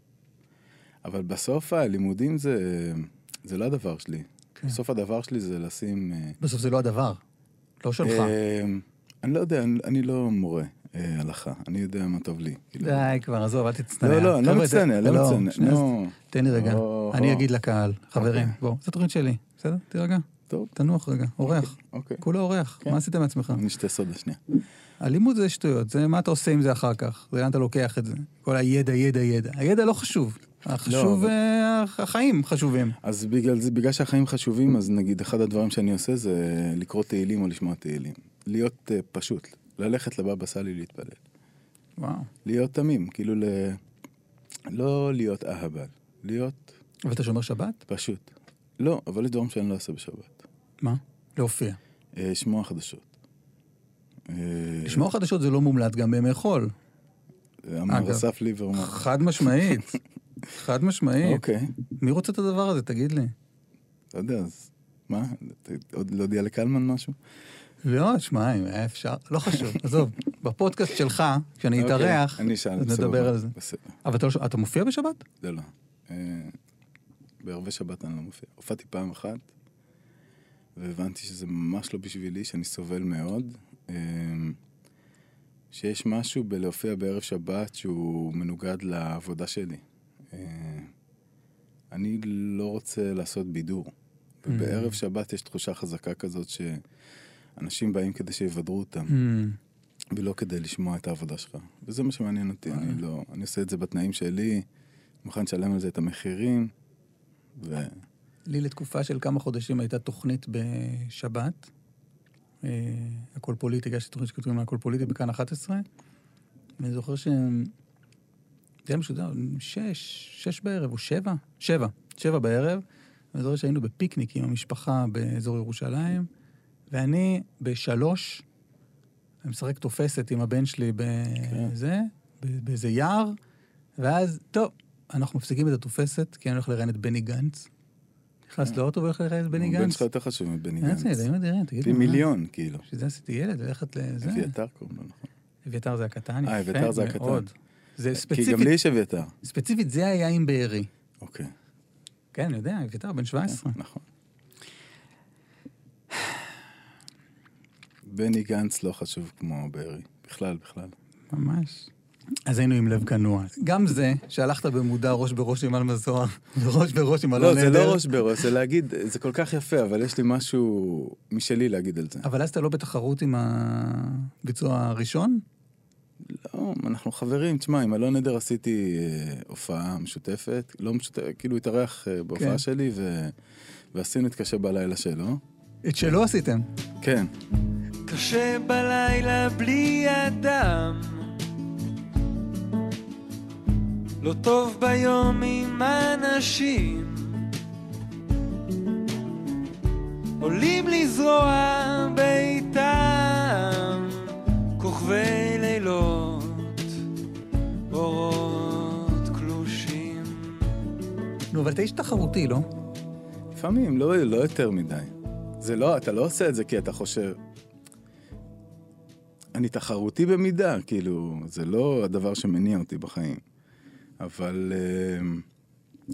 אבל בסוף הלימודים זה, זה לא הדבר שלי. כן. בסוף הדבר שלי זה לשים... בסוף זה לא הדבר. לא שלך. אני לא יודע, אני, אני לא מורה הלכה, אני יודע מה טוב לי. כאילו. די כבר, עזוב, אל תצטנע. לא, לא, אני לא חבר'ה, מצטנע, לא מצטנע. תן לי רגע. אני. אגיד לקהל, חברים, אוקיי. בואו, זו תוכנית שלי, בסדר? תירגע. טוב, תנוח רגע, אורח. אוקיי. כולו אורח, כן. מה עשית מעצמך? אני אשתה סודה שנייה. הלימוד זה שטויות, זה מה אתה עושה עם זה אחר כך, זה לאן אתה לוקח את זה. כל הידע, ידע, ידע. הידע לא חשוב. החשוב, אבל- אה, החיים חשובים. אז בגלל זה, בגלל שהחיים חשובים, אז נגיד אחד הדברים שאני עושה זה לקרוא תהילים או לשמוע תהילים. להיות uh, פשוט, ללכת לבבא סאלי להתפלל. וואו. להיות תמים, כאילו ל... לא להיות אהבל, להיות ואתה שומר שבת? פשוט. לא, אבל יש דברים שאני לא אעשה בשבת. מה? להופיע. אה, לשמוע חדשות. אה, לשמוע חדשות זה לא מומלץ גם בימי חול. אמר. אסף ליברמן. חד משמעית. חד משמעית. אוקיי, מי רוצה את הדבר הזה? תגיד לי. לא יודע, אז מה? עוד להודיע לקלמן משהו? לא, שמע, אם היה אפשר, לא חשוב, עזוב. בפודקאסט שלך, כשאני אוקיי, אתארח, נדבר על זה. אבל אתה לא- אתה מופיע בשבת? לא, לא. בערבי שבת אני לא מופיע. הופעתי פעם אחת, והבנתי שזה ממש לא בשבילי, שאני סובל מאוד. אה, שיש משהו בלהופיע בערב שבת שהוא מנוגד לעבודה שלי. אה, אני לא רוצה לעשות בידור. ובערב שבת יש תחושה חזקה כזאת שאנשים באים כדי שיבדרו אותם. Hmm. ולא כדי לשמוע את העבודה שלך. וזה מה שמעניין אותי, אני לא... אני עושה את זה בתנאים שלי, מוכן לשלם על זה את המחירים, ו... לי לתקופה של כמה חודשים הייתה תוכנית בשבת. אה, הכל פוליטי, הגשתי תוכנית שכתובים הכל פוליטי בכאן 11. ואני זוכר ש... זה היה משודר, שש, שש בערב, או שבע? שבע, שבע בערב. ואני זוכר שהיינו בפיקניק עם המשפחה באזור ירושלים, ואני בשלוש אני משחק תופסת עם הבן שלי בזה, ב- באיזה יער, ואז, טוב, אנחנו מפסיקים את התופסת, כי אני הולך לראיין את בני גנץ. נכנס לאוטו והולך לראיין את בני הבן גנץ. שלך יותר חשוב מבני גנץ. אלוהים אדירים, תגיד פי לי. מיליון, כאילו. בשביל זה עשיתי ילד, ללכת לזה. אביתר קוראים לו, נכון. אביתר זה הקטן, יפה אה, אביתר זה הקטן. מאוד. זה כי ספציפית, גם לי יש אביתר. ספציפית זה היה עם בארי. אוקיי, כן, אני יודע, אביתר בן 17. נכון. בני גנץ לא חשוב כמו בארי. בכלל, בכלל. ממש. אז היינו עם לב כנוע. גם זה, שהלכת במודע ראש בראש עם אלמה זוהר, וראש בראש עם אלון לא, זה. לא ראש בראש, זה להגיד, זה כל כך יפה, אבל יש לי משהו משלי להגיד על זה. אבל אז אתה לא בתחרות עם הביצוע הראשון? לא, אנחנו חברים. תשמע, עם אלון עדר עשיתי אה, הופעה משותפת, לא משותפת, כאילו התארח אה, בהופעה כן. שלי, ו... ועשינו את קשה בלילה שלו. את שלא עשיתם. כן, קשה בלילה בלי אדם לא טוב ביום עם אנשים עולים לזרוע ביתם כוכבי לילות אורות קלושים נו, אבל אתה איש תחרותי, לא? לפעמים, לא, לא יותר מדי. זה לא, אתה לא עושה את זה כי אתה חושב... אני תחרותי במידה, כאילו, זה לא הדבר שמניע אותי בחיים. אבל אה,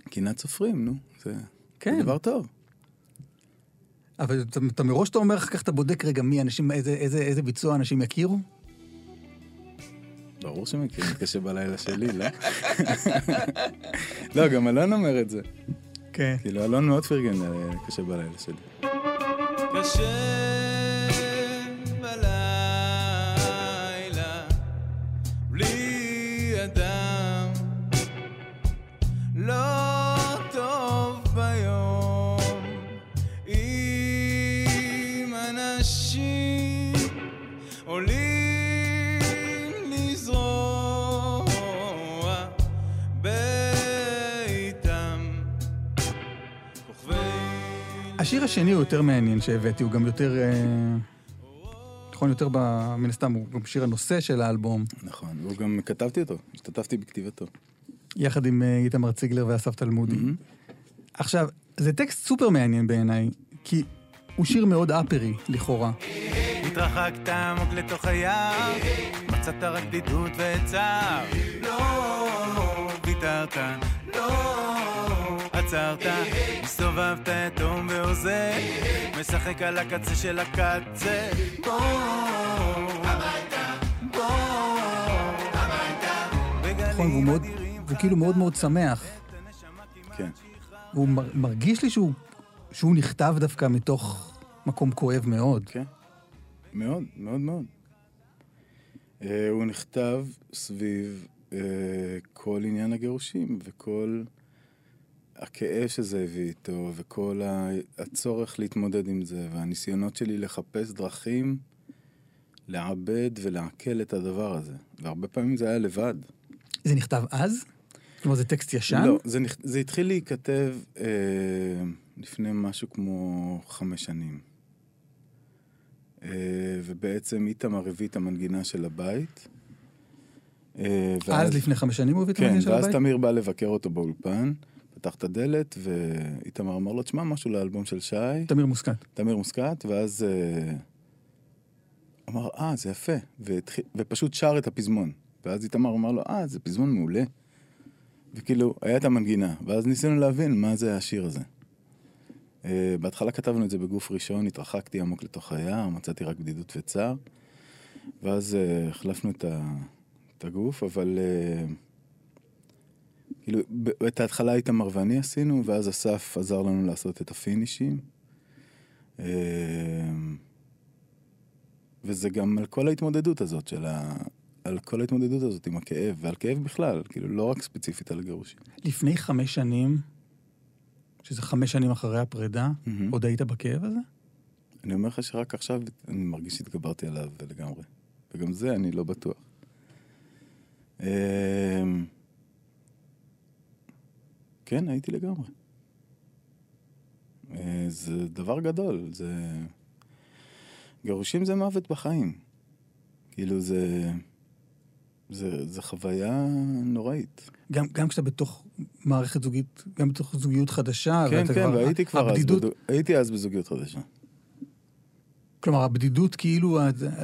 קנאת סופרים, נו, זה, כן. זה דבר טוב. אבל אתה, אתה מראש אתה אומר, אחר כך אתה בודק רגע מי אנשים, איזה, איזה, איזה ביצוע אנשים יכירו? ברור שמכירים את קשה בלילה שלי, לא? לא, גם אלון אומר את זה. כן. כאילו, אלון מאוד פרגן לקשה בלילה שלי. קשה השיר השני הוא יותר מעניין שהבאתי, הוא גם יותר... אה, נכון, יותר ב... מן הסתם, הוא גם שיר הנושא של האלבום, נכון, והוא גם כתבתי אותו, השתתפתי בכתיבתו. יחד עם אה, איתמר ציגלר ואסף תלמודי. עכשיו, זה טקסט סופר מעניין בעיניי, כי הוא שיר מאוד אפרי, לכאורה. התרחקת עמוק לתוך היער, מצאת רק בדידות וצער. לא ויתרת, לא עצרת, הסתובבת יתום ועוזר, משחק על הקצה של הקצה. בוא הביתה, בוא הביתה. נכון, והוא מאוד, והוא כאילו מאוד מאוד שמח. כן. והוא מר, מרגיש לי שהוא, שהוא נכתב דווקא מתוך מקום כואב מאוד. כן, מאוד, מאוד מאוד. Uh, הוא נכתב סביב uh, כל עניין הגירושים וכל הכאב שזה הביא איתו וכל ה- הצורך להתמודד עם זה והניסיונות שלי לחפש דרכים לעבד ולעכל את הדבר הזה. והרבה פעמים זה היה לבד. זה נכתב אז? כלומר, זה טקסט ישן? לא, זה, נכ... זה התחיל להיכתב אה, לפני משהו כמו חמש שנים. אה, ובעצם איתמר הביא את המנגינה של הבית. אה, אז לפני חמש שנים הוא הביא את כן, המנגינה של ואז הבית? תמיר בא לבקר אותו באולפן, פתח את הדלת, ואיתמר אמר לו, תשמע משהו לאלבום של שי, תמיר מוסקת. תמיר מוסקת, ואז אה, אמר, אה, זה יפה, והתחיל, ופשוט שר את הפזמון. ואז איתמר אמר לו, אה, זה פזמון מעולה. וכאילו, היה את המנגינה, ואז ניסינו להבין מה זה השיר הזה. Uh, בהתחלה כתבנו את זה בגוף ראשון, התרחקתי עמוק לתוך היער, מצאתי רק בדידות וצער, ואז uh, החלפנו את, ה, את הגוף, אבל uh, כאילו, את ההתחלה איתמר ואני עשינו, ואז אסף עזר לנו לעשות את הפינישים. Uh, וזה גם על כל ההתמודדות הזאת של ה... על כל ההתמודדות הזאת עם הכאב, ועל כאב בכלל, כאילו, לא רק ספציפית על הגירושים. לפני חמש שנים, שזה חמש שנים אחרי הפרידה, מהמם. עוד היית בכאב הזה? אני אומר לך שרק עכשיו אני מרגיש שהתגברתי עליו לגמרי. וגם זה אני לא בטוח. כן, הייתי לגמרי. אה, זה דבר גדול, זה... גירושים זה מוות בחיים. כאילו זה... זה, זה חוויה נוראית. גם, גם כשאתה בתוך מערכת זוגית, גם בתוך זוגיות חדשה, כן, ואתה כן, והייתי כבר אז, הבדידות, בדו- הייתי אז בזוגיות חדשה. כלומר, הבדידות כאילו,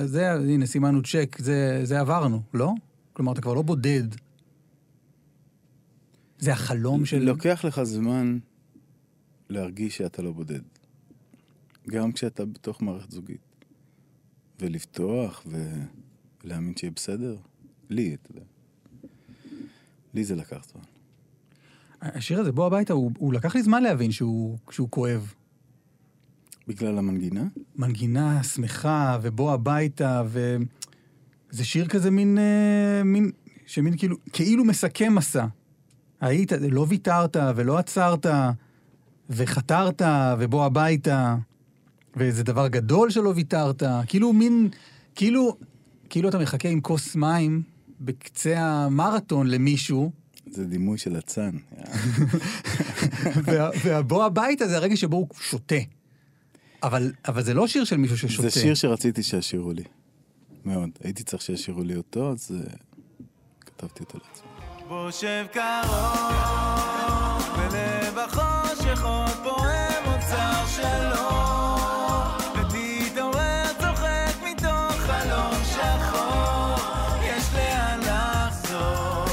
זה הנה, סימנו צ'ק, זה, זה עברנו, לא? כלומר, אתה כבר לא בודד. זה החלום של... לוקח לך זמן להרגיש שאתה לא בודד. גם כשאתה בתוך מערכת זוגית. ולפתוח ולהאמין שיהיה בסדר. לי, אתה יודע. לי זה לקח זמן. השיר הזה, בוא הביתה, הוא, הוא לקח לי זמן להבין שהוא, שהוא כואב. בגלל המנגינה? מנגינה שמחה, ובוא הביתה, וזה שיר כזה מין, אה, מין, שמין כאילו, כאילו מסכם מסע. היית, לא ויתרת ולא עצרת, וחתרת, ובוא הביתה, וזה דבר גדול שלא ויתרת. כאילו מין, כאילו, כאילו אתה מחכה עם כוס מים בקצה המרתון למישהו, זה דימוי של אצן. וה- והבוא הביתה זה הרגע שבו הוא שותה. אבל, אבל זה לא שיר של מישהו ששותה. זה שיר שרציתי שישירו לי. מאוד. הייתי צריך שישירו לי אותו, אז אה, כתבתי אותו לעצמי. בוא שב קרוב, בלב החושך עוד פועם אוצר שלום, ותתעורר צוחק מתוך חלום שחור, יש לאן לחזור.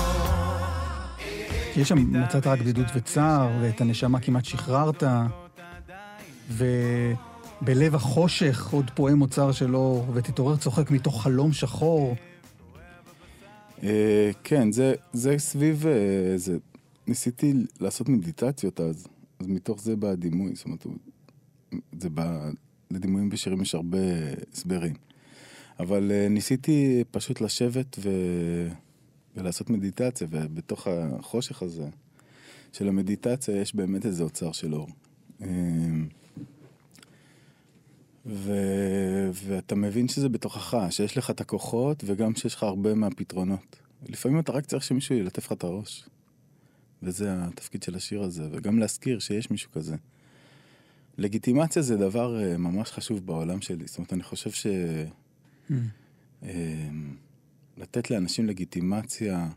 יש שם, מצאת רק בדידות וצער, ואת הנשמה כמעט שחררת, ובלב החושך עוד פועם אוצר שלו, ותתעורר צוחק מתוך חלום שחור. אה, כן, זה, זה סביב... אה, זה, ניסיתי לעשות מדיטציות אז, אז מתוך זה בא הדימוי, זאת אומרת, זה בא... לדימויים בשירים יש הרבה הסברים. אבל אה, ניסיתי פשוט לשבת ו... ולעשות מדיטציה, ובתוך החושך הזה של המדיטציה יש באמת איזה אוצר של אור. ו... ואתה מבין שזה בתוכך, שיש לך את הכוחות וגם שיש לך הרבה מהפתרונות. לפעמים אתה רק צריך שמישהו ילטף לך את הראש. וזה התפקיד של השיר הזה, וגם להזכיר שיש מישהו כזה. לגיטימציה זה דבר אה, ממש חשוב בעולם שלי. זאת אומרת, אני חושב ש... אה, לתת לאנשים לגיטימציה,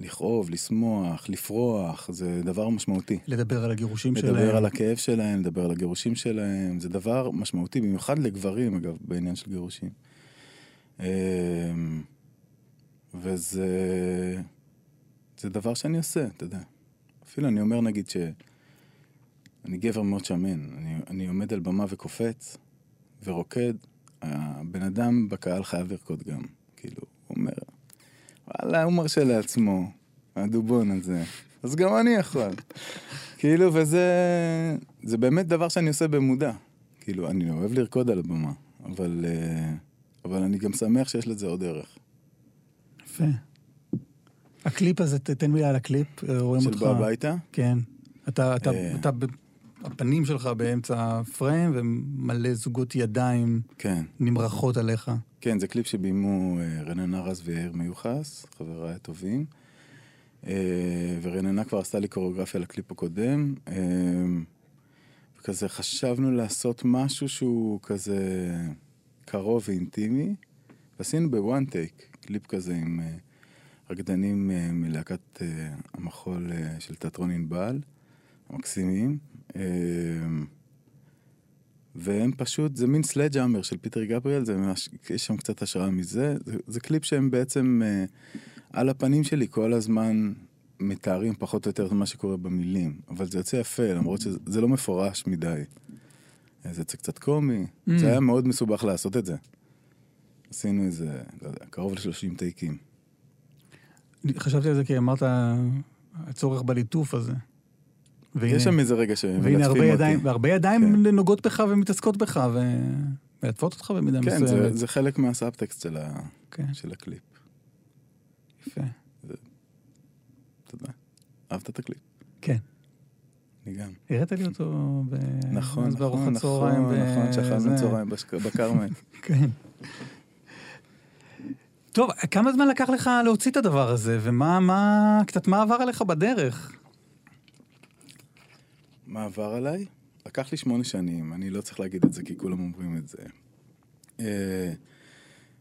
לכאוב, לשמוח, לפרוח, זה דבר משמעותי. לדבר על הגירושים שלהם. לדבר על הכאב שלהם, לדבר על הגירושים שלהם, זה דבר משמעותי, במיוחד לגברים, אגב, בעניין של גירושים. אמ, וזה זה דבר שאני עושה, אתה יודע. אפילו אני אומר, נגיד, שאני גבר מאוד שמן, אני, אני עומד על במה וקופץ ורוקד, הבן אדם בקהל חייב לרקוד גם. כאילו, הוא אומר, וואלה, הוא מרשה לעצמו, הדובון הזה, אז גם אני יכול. כאילו, וזה זה באמת דבר שאני עושה במודע. כאילו, אני אוהב לרקוד על הבמה, אבל, אה, אבל אני גם שמח שיש לזה עוד ערך. יפה. הקליפ הזה, תן מילה על הקליפ, אה, רואים של אותך. בוא הביתה? כן. אתה, אתה, אה. אתה, הפנים שלך באמצע הפריים, ומלא זוגות ידיים כן. נמרחות עליך. כן, זה קליפ שביימו אה, רננה רז ויאיר מיוחס, חבריי הטובים. אה, ורננה כבר עשתה לי קוריאוגרפיה לקליפ הקודם. אה, וכזה חשבנו לעשות משהו שהוא כזה קרוב ואינטימי, ועשינו ב one take, קליפ כזה עם רקדנים מלהקת המחול של תיאטרון ענבל, המקסימים. והם פשוט, זה מין Sledgehammer של פיטר גבריאל, זה ממש, יש שם קצת השראה מזה. זה, זה קליפ שהם בעצם אה, על הפנים שלי כל הזמן מתארים פחות או יותר את מה שקורה במילים, אבל זה יוצא יפה, למרות שזה זה לא מפורש מדי. זה יוצא קצת קומי, Mm. זה היה מאוד מסובך לעשות את זה. עשינו איזה, לא יודע, קרוב ל-30 טייקים. חשבתי על זה כי אמרת, הצורך בליטוף הזה. והנה- יש שם איזה רגע והנה שמלטפים הרבה. ידיים, והרבה ידיים נוגעות בך ומתעסקות בך, ו- מלטפות אותך במידה כן, מסוימת. זה, זה חלק מהסאבטקסט של, ה, כן, של הקליפ. יפה. תודה. אהבת את הקליפ? כן. אני גם. הראית לי אותו ב... נכון, נכון, צהריים. נכון, ב- נכון, שאכלנו זה. צהריים בכרמל. כן. טוב, כמה זמן לקח לך להוציא את הדבר הזה, ומה, מה, קצת מה עבר עליך בדרך? מה עבר עליי? לקח לי שמונה שנים, אני לא צריך להגיד את זה כי כולם אומרים את זה. אה,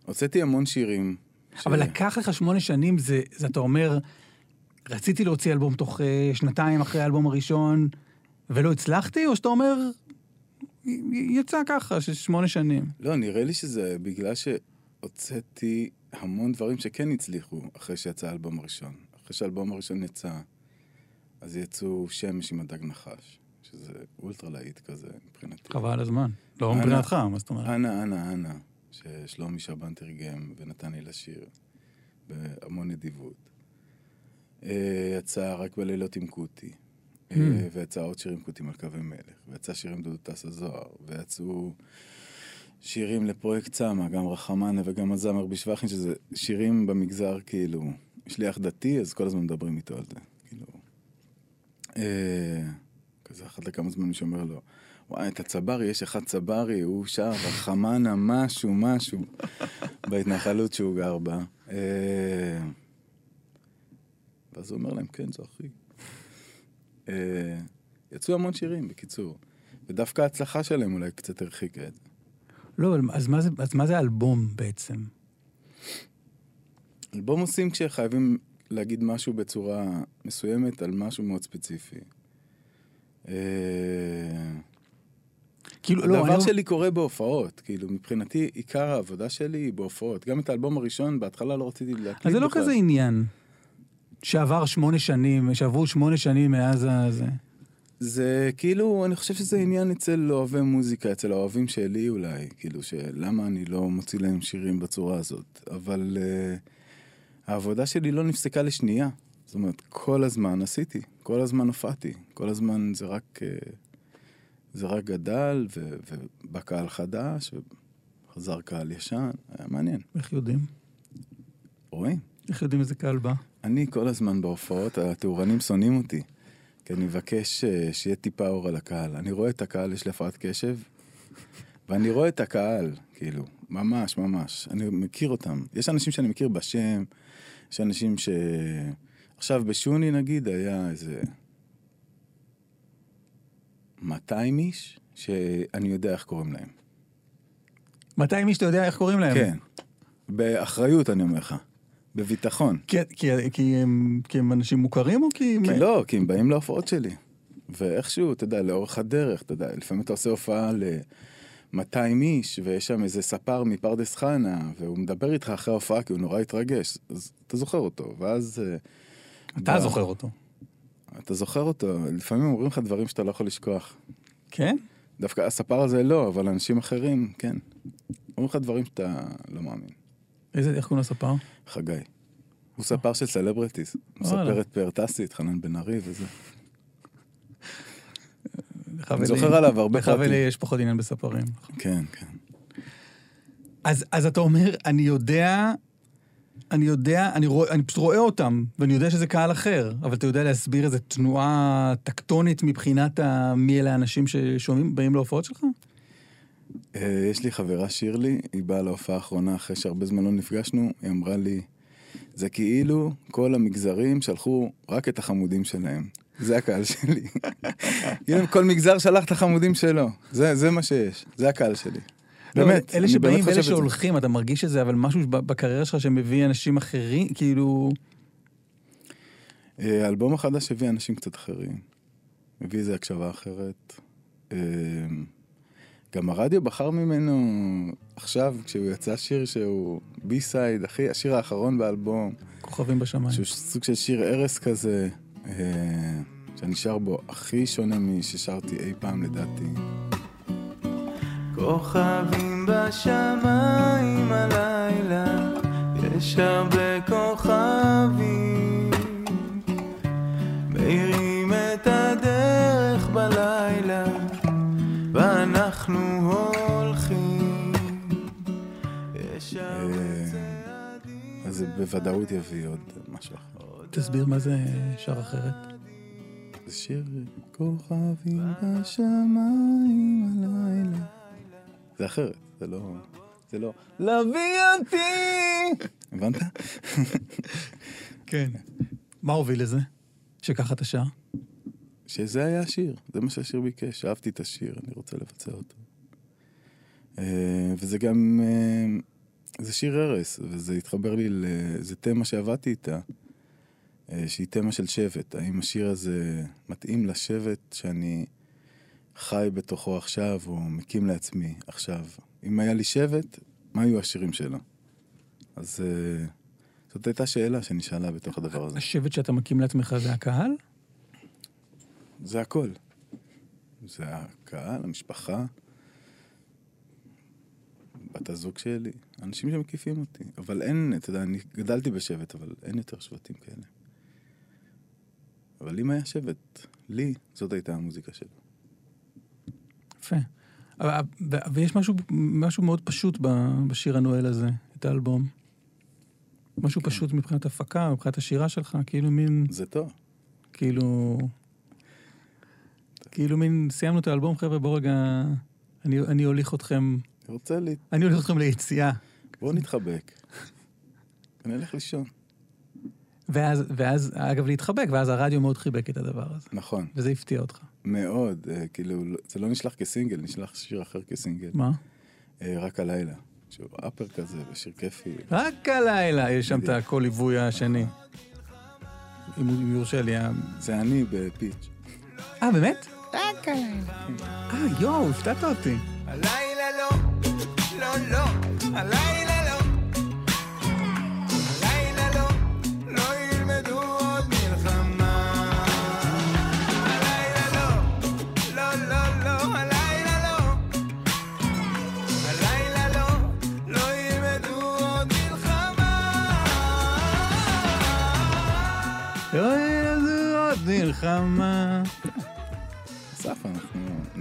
הוצאתי המון שירים. ש- אבל לקח לך שמונה שנים, זה, זה אתה אומר, רציתי להוציא אלבום תוך אה, שנתיים אחרי האלבום הראשון, ולא הצלחתי, או שאתה אומר, יצא ככה, של שמונה שנים. לא, נראה לי שזה בגלל שהוצאתי המון דברים שכן הצליחו אחרי שיצא האלבום הראשון. אחרי שהאלבום הראשון יצא, אז יצאו שמש עם הדג נחש, שזה אולטרה להיט כזה מבחינתי. חבל הזמן. לא אנא. מבחינתך, מה זאת אומרת? אנה, אנה, אנה, ששלומי שבן תרגם ונתן לי לשיר בהמון נדיבות. אה, יצא רק בלילות עם קוטי, אה, Hmm. ויצא עוד שיר עם קוטי מלכה ומלך, ויצא שיר עם דודו טסה זוהר, ויצאו שירים לפרויקט צמא, גם רחמנה וגם הזמר בשבחין, שזה שירים במגזר כאילו, שליח דתי, אז כל הזמן מדברים איתו על זה, כזה אחת לכמה זמן מישהו אומר לו, וואי, את הצברי, יש אחד צברי, הוא שר רחמנה, משהו, משהו, בהתנחלות שהוא גר בה. אה, ואז הוא אומר להם, כן, זה אחי. אה, יצאו המון שירים, בקיצור. ודווקא ההצלחה שלהם אולי קצת הרחיקה את זה. לא, אז מה זה, אז מה זה אלבום בעצם? אלבום עושים כשחייבים להגיד משהו בצורה מסוימת על משהו מאוד ספציפי. אה, כאילו, לא, הדבר אני... שלי קורה בהופעות, כאילו, מבחינתי, עיקר העבודה שלי היא בהופעות. גם את האלבום הראשון, בהתחלה לא רציתי להקליט בכלל. אז זה לא כזה עניין. שעבר שמונה שנים, שעברו שמונה שנים מאז הזה. זה כאילו, אני חושב שזה עניין אצל אוהבי מוזיקה, אצל האוהבים שלי אולי, כאילו, שלמה אני לא מוציא להם שירים בצורה הזאת. אבל uh, העבודה שלי לא נפסקה לשנייה. זאת אומרת, כל הזמן עשיתי, כל הזמן הופעתי, כל הזמן זה רק, uh, זה רק גדל, ו- ובא קהל חדש, וחזר קהל ישן, היה מעניין. איך יודעים? רואים? איך יודעים איזה קהל בא? אני כל הזמן בהופעות, התאורנים שונאים אותי. כי אני מבקש אה, שיהיה טיפה אור על הקהל. אני רואה את הקהל, יש לי הפרעת קשב, ואני רואה את הקהל, כאילו, ממש, ממש. אני מכיר אותם. יש אנשים שאני מכיר בשם, יש אנשים ש... עכשיו, בשוני נגיד, היה איזה 200 איש, שאני יודע איך קוראים להם. 200 איש, אתה יודע איך קוראים להם? כן. באחריות, אני אומר לך. בביטחון. כי, כי, כי, הם, כי הם אנשים מוכרים או כי... הם- כי לא, כי הם באים להופעות שלי. ואיכשהו, אתה יודע, לאורך הדרך, אתה יודע, לפעמים אתה עושה הופעה ל-200 איש, ויש שם איזה ספר מפרדס חנה, והוא מדבר איתך אחרי ההופעה כי הוא נורא התרגש, אז אתה זוכר אותו, ואז... אה, אתה ב- זוכר אותו. אתה זוכר אותו, לפעמים אומרים לך דברים שאתה לא יכול לשכוח. כן? דווקא הספר הזה לא, אבל אנשים אחרים, כן. אומרים לך דברים שאתה לא מאמין. איזה, איך קוראים לספר? חגי. הוא ספר של סלברטיס. הוא. מספר את פארטסי, את חנן בן ארי וזה. לך אני זוכר עליו הרבה לך פרטים. ולי יש פחות עניין בספרים. כן, כן. אז, אז אתה אומר, אני יודע, אני יודע, אני, רואה, אני פשוט רואה אותם, ואני יודע שזה קהל אחר, אבל אתה יודע להסביר איזו תנועה טקטונית מבחינת ה... מי אלה האנשים ששומעים, באים להופעות שלך? אה, יש לי חברה שירלי, היא באה להופעה האחרונה אחרי שהרבה זמן לא נפגשנו, היא אמרה לי, זה כאילו כל המגזרים שלחו רק את החמודים שלהם. זה הקהל שלי. כאילו כל מגזר שלח את החמודים שלו. זה, זה מה שיש, זה הקהל שלי. לא, באמת, אלה שבאים ואלה. שהולכים, אתה מרגיש את זה, אבל משהו בקריירה שלך שמביא אנשים אחרים, כאילו... אה, האלבום החדש הביא אנשים קצת אחרים. הביא איזה הקשבה אחרת. אה, גם הרדיו בחר ממנו עכשיו, כשהוא יצא שיר שהוא בי-סייד, השיר האחרון באלבום, כוכבים בשמיים. שהוא סוג של שיר ערש כזה, אה, שאני שר בו הכי שונה מששרתי אי פעם לדעתי. כוכבים בשמיים הלילה, יש הרבה כוכבים. מאירים את הדרך בלילה, ואנחנו הולכים. יש הרבה אה, צעדים. אז זה בוודאות יביא עוד משהו אחר. תסביר מה זה שר אחרת. זה שיר כוכבים בשמיים הלילה. זה אחרת, זה לא... זה לא... להביא אותי! הבנת? כן. מה הוביל לזה? שככה אתה שר? שזה היה השיר, זה מה שהשיר ביקש, אהבתי את השיר, אני רוצה לבצע אותו. אה, וזה גם, אה, זה שיר ערש, וזה התחבר לי לאיזה תמה שעבדתי איתה, שהיא תמה של שבט. האם השיר הזה מתאים לשבט שאני חי בתוכו עכשיו, או מקים לעצמי עכשיו? אם היה לי שבט, מה היו השירים שלו? אז אה, זאת הייתה שאלה שנשאלה בתוך הדבר הזה. השבט שאתה מקים לעצמך זה הקהל? זה הכל. זה הקהל, המשפחה, בת הזוג שלי, אנשים שמקיפים אותי. אבל אין, אתה יודע, אני גדלתי בשבט, אבל אין יותר שבטים כאלה. אבל אם היה שבט, לי, זאת הייתה המוזיקה שלו. יפה. אבל- ויש משהו, משהו מאוד פשוט בשיר הנואל הזה, את האלבום. משהו פשוט מבחינת הפקה, מבחינת השירה שלך, כאילו מין, זה טוב. כאילו... כאילו מין, סיימנו את האלבום, חבר'ה, בואו רגע... אני, אני הוליך אתכם, רוצה לי... אני הוליך אתכם ליציאה. בואו נתחבק. ונלך לישון. ואז, ואז, אגב, להתחבק, ואז הרדיו מאוד חיבק את הדבר הזה. נכון, וזה הפתיע אותך. מאוד. אה, כאילו, זה לא נשלח כסינגל, נשלח שיר אחר כסינגל. מה? אה, רק הלילה. שהוא אפר כזה, ושיר כיפי. רק הלילה יש שם את הקול ליווי השני. אם יורשה לי. זה אני בפיץ'. אה, באמת? רק הלילה. אה, יואו, הפתעת אותי. הלילה לא, לא, לא, לא. הלילה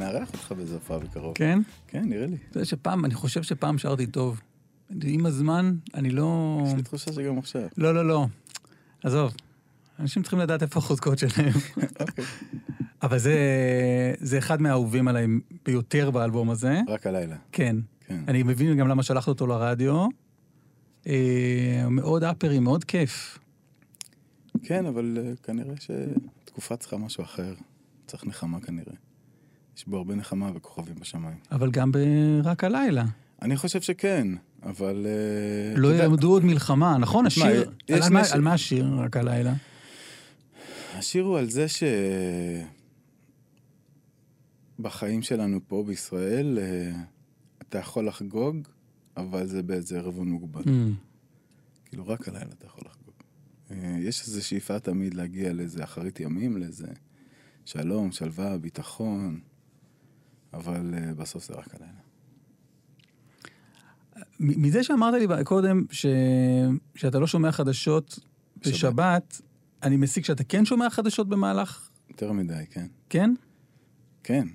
נארח אותך באיזה הופעה בקרוב. כן? כן, נראה לי. אתה יודע שפעם, אני חושב שפעם שרתי טוב. עם הזמן, אני לא... יש לי תחושה שגם עכשיו. לא, לא, לא. עזוב. אנשים צריכים לדעת איפה החוזקות שלהם. אבל זה, זה אחד מהאהובים עליי ביותר באלבום הזה. רק הלילה. כן. כן. אני מבין גם למה שלחת אותו לרדיו. אה, מאוד אפרי, מאוד כיף. כן, אבל אה, כנראה שתקופה צריכה משהו אחר. צריך נחמה כנראה. יש בו הרבה נחמה וכוכבים בשמיים. אבל גם ברק הלילה. אני חושב שכן, אבל... אה, לא ילמדו עוד מלחמה, נכון? השיר... על מה- השיר רק הלילה? השיר הוא על זה ש... בחיים שלנו פה בישראל, אה, אתה יכול לחגוג, אבל זה באיזה ערבון מוגבל. Mm. כאילו, רק הלילה אתה יכול לחגוג. אה, יש איזו שאיפה תמיד להגיע לאיזה אחרית ימים, לאיזה שלום, שלווה, ביטחון, אבל אה, בסוף זה רק הלילה. מזה שאמרת לי קודם ש... שאתה לא שומע חדשות בשבת, אני מסיק שאתה כן שומע חדשות במהלך... יותר מדי, כן. כן? כן,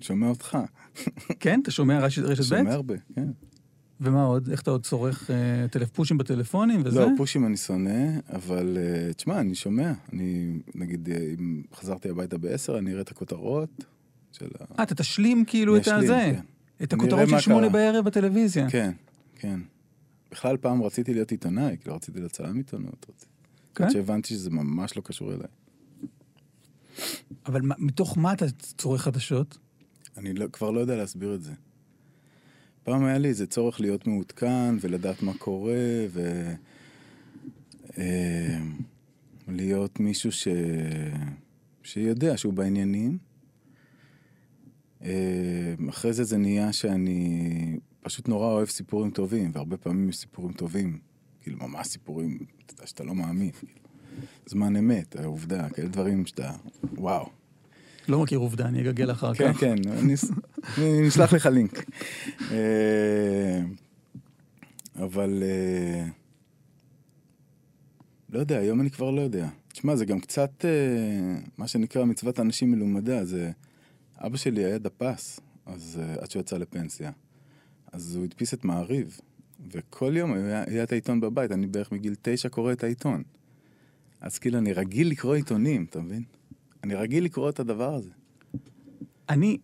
שומע אותך. כן? אתה שומע רשת, רשת שומע ב'? הרבה, כן. ומה עוד? איך אתה עוד צורך אה, טלפ... פושים בטלפונים וזה? לא, פושים אני שונא, אבל אה, תשמע, אני שומע. אני, נגיד, אה, אם חזרתי הביתה בעשר, אני אראה את הכותרות של ה... אה, אתה תשלים כאילו את הזה. כן. את הכותרות של שמונה. בערב בטלוויזיה. כן, כן. בכלל פעם רציתי להיות עיתונאי, כאילו רציתי להיות צלם עיתונות. רציתי. כן? עד שהבנתי שזה ממש לא קשור אליי. אבל מה- מתוך מה אתה צורך חדשות? אני לא, כבר לא יודע להסביר את זה. פעם היה לי איזה צורך להיות מעודכן ולדעת מה קורה, ו... אה, להיות מישהו ש... שיודע שהוא בעניינים. אה, אחרי זה זה נהיה שאני פשוט נורא אוהב סיפורים טובים, והרבה פעמים יש סיפורים טובים, כאילו ממש סיפורים אתה יודע, שאתה לא מאמין. כאילו. זמן אמת, העובדה, כאלה דברים שאתה, וואו. לא מכיר עובדה, אני אגגל אחר כן, כך. כן, אס- אני נשלח לך לינק. אה, אבל אה, לא יודע, היום אני כבר לא יודע. תשמע, זה גם קצת אה, מה שנקרא מצוות אנשים מלומדה. זה... אבא שלי היה דפס, אז אה, עד שהוא יצא לפנסיה. אז הוא הדפיס את מעריב, וכל יום היה, היה את העיתון בבית. אני בערך מגיל תשע קורא את העיתון. אז כאילו, אני רגיל לקרוא עיתונים, אתה מבין? אני רגיל לקרוא את הדבר הזה. אני,